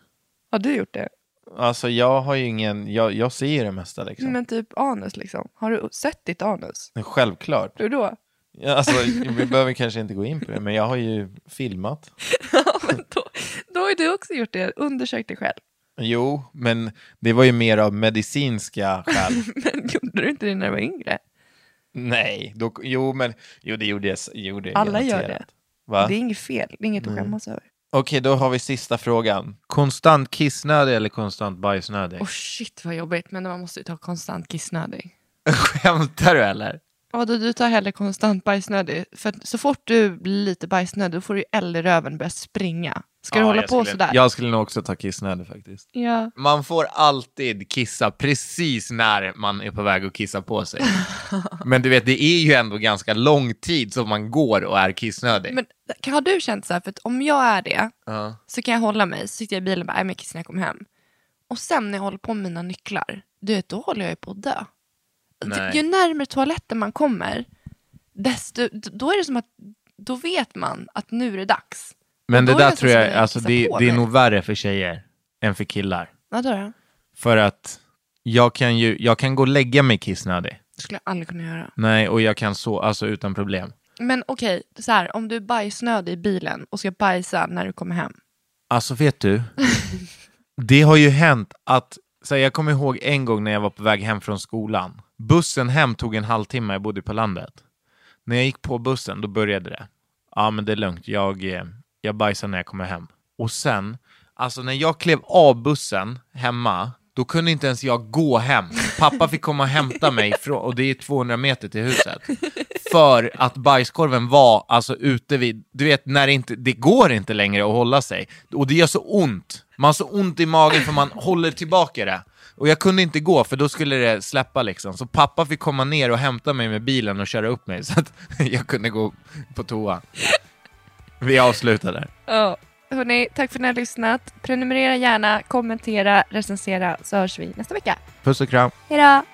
Har du gjort det? Alltså jag har ju ingen, jag, jag ser ju det mesta liksom. Men typ anus liksom. Har du sett ditt anus? Självklart. Hur då? Ja, Alltså, vi behöver kanske inte gå in på det, men jag har ju filmat. Ja, men då, då har ju du också gjort det. Undersökt dig själv. Jo, men det var ju mer av medicinska skäl. Men gjorde du inte det när du var yngre? Nej, då, jo men jo, det gjorde jag, gjorde jag Alla gör garanterat. Va? Det är inget fel. Det är inget att skämmas över. Okej, då har vi sista frågan. Konstant kissnödig eller konstant bajsnödig? Åh shit vad jobbigt. Men man måste ju ta konstant kissnödig. Skämtar du eller? Ja, då du tar hellre konstant bajsnödig. För att så fort du blir lite bajsnödig då får du ju eld i röven och börjar springa. Ska du hålla på skulle, sådär? Jag skulle nog också ta kissnödig faktiskt. Ja. Man får alltid kissa precis när man är på väg att kissa på sig. Men du vet, det är ju ändå ganska lång tid som man går och är kissnödig. Men har du känt så här, för att om jag är det Ja. så kan jag hålla mig, så sitter jag i bilen och bara, nej men kissar när jag kommer hem. Och sen när jag håller på med mina nycklar, du vet, då håller jag ju på att dö. Nej. Ju närmare toaletten man kommer, desto, då är det som att, då vet man att nu är det dags. Men det där tror jag, alltså det, det är nog värre för tjejer än för killar. Vadå då? För att jag kan ju, jag kan gå och lägga mig kissnödig. Det skulle jag aldrig kunna göra. Nej, och jag kan så, alltså utan problem. Men okej, så här, om du är bajsnödig i bilen och ska bajsa när du kommer hem. Alltså vet du, det har ju hänt att, så här, jag kommer ihåg en gång när jag var på väg hem från skolan. Bussen hem tog en halvtimme, jag bodde på landet. När jag gick på bussen, då började det. Ja, men det är lugnt, jag, eh, jag bajsar när jag kommer hem. Och sen, alltså när jag klev av bussen hemma, då kunde inte ens jag gå hem. Pappa fick komma och hämta mig, från, och det är 200 meter till huset. För att bajskorven var alltså ute vid, du vet när det inte, det går inte längre att hålla sig. Och det gör så ont. Man har så ont i magen för man håller tillbaka det. Och jag kunde inte gå för då skulle det släppa liksom. Så pappa fick komma ner och hämta mig med bilen och köra upp mig så att jag kunde gå på toa. Vi avslutar där. Ja. Hörrni, tack för att ni har lyssnat. Prenumerera gärna, kommentera, recensera så hörs vi nästa vecka. Puss och kram. Hej då!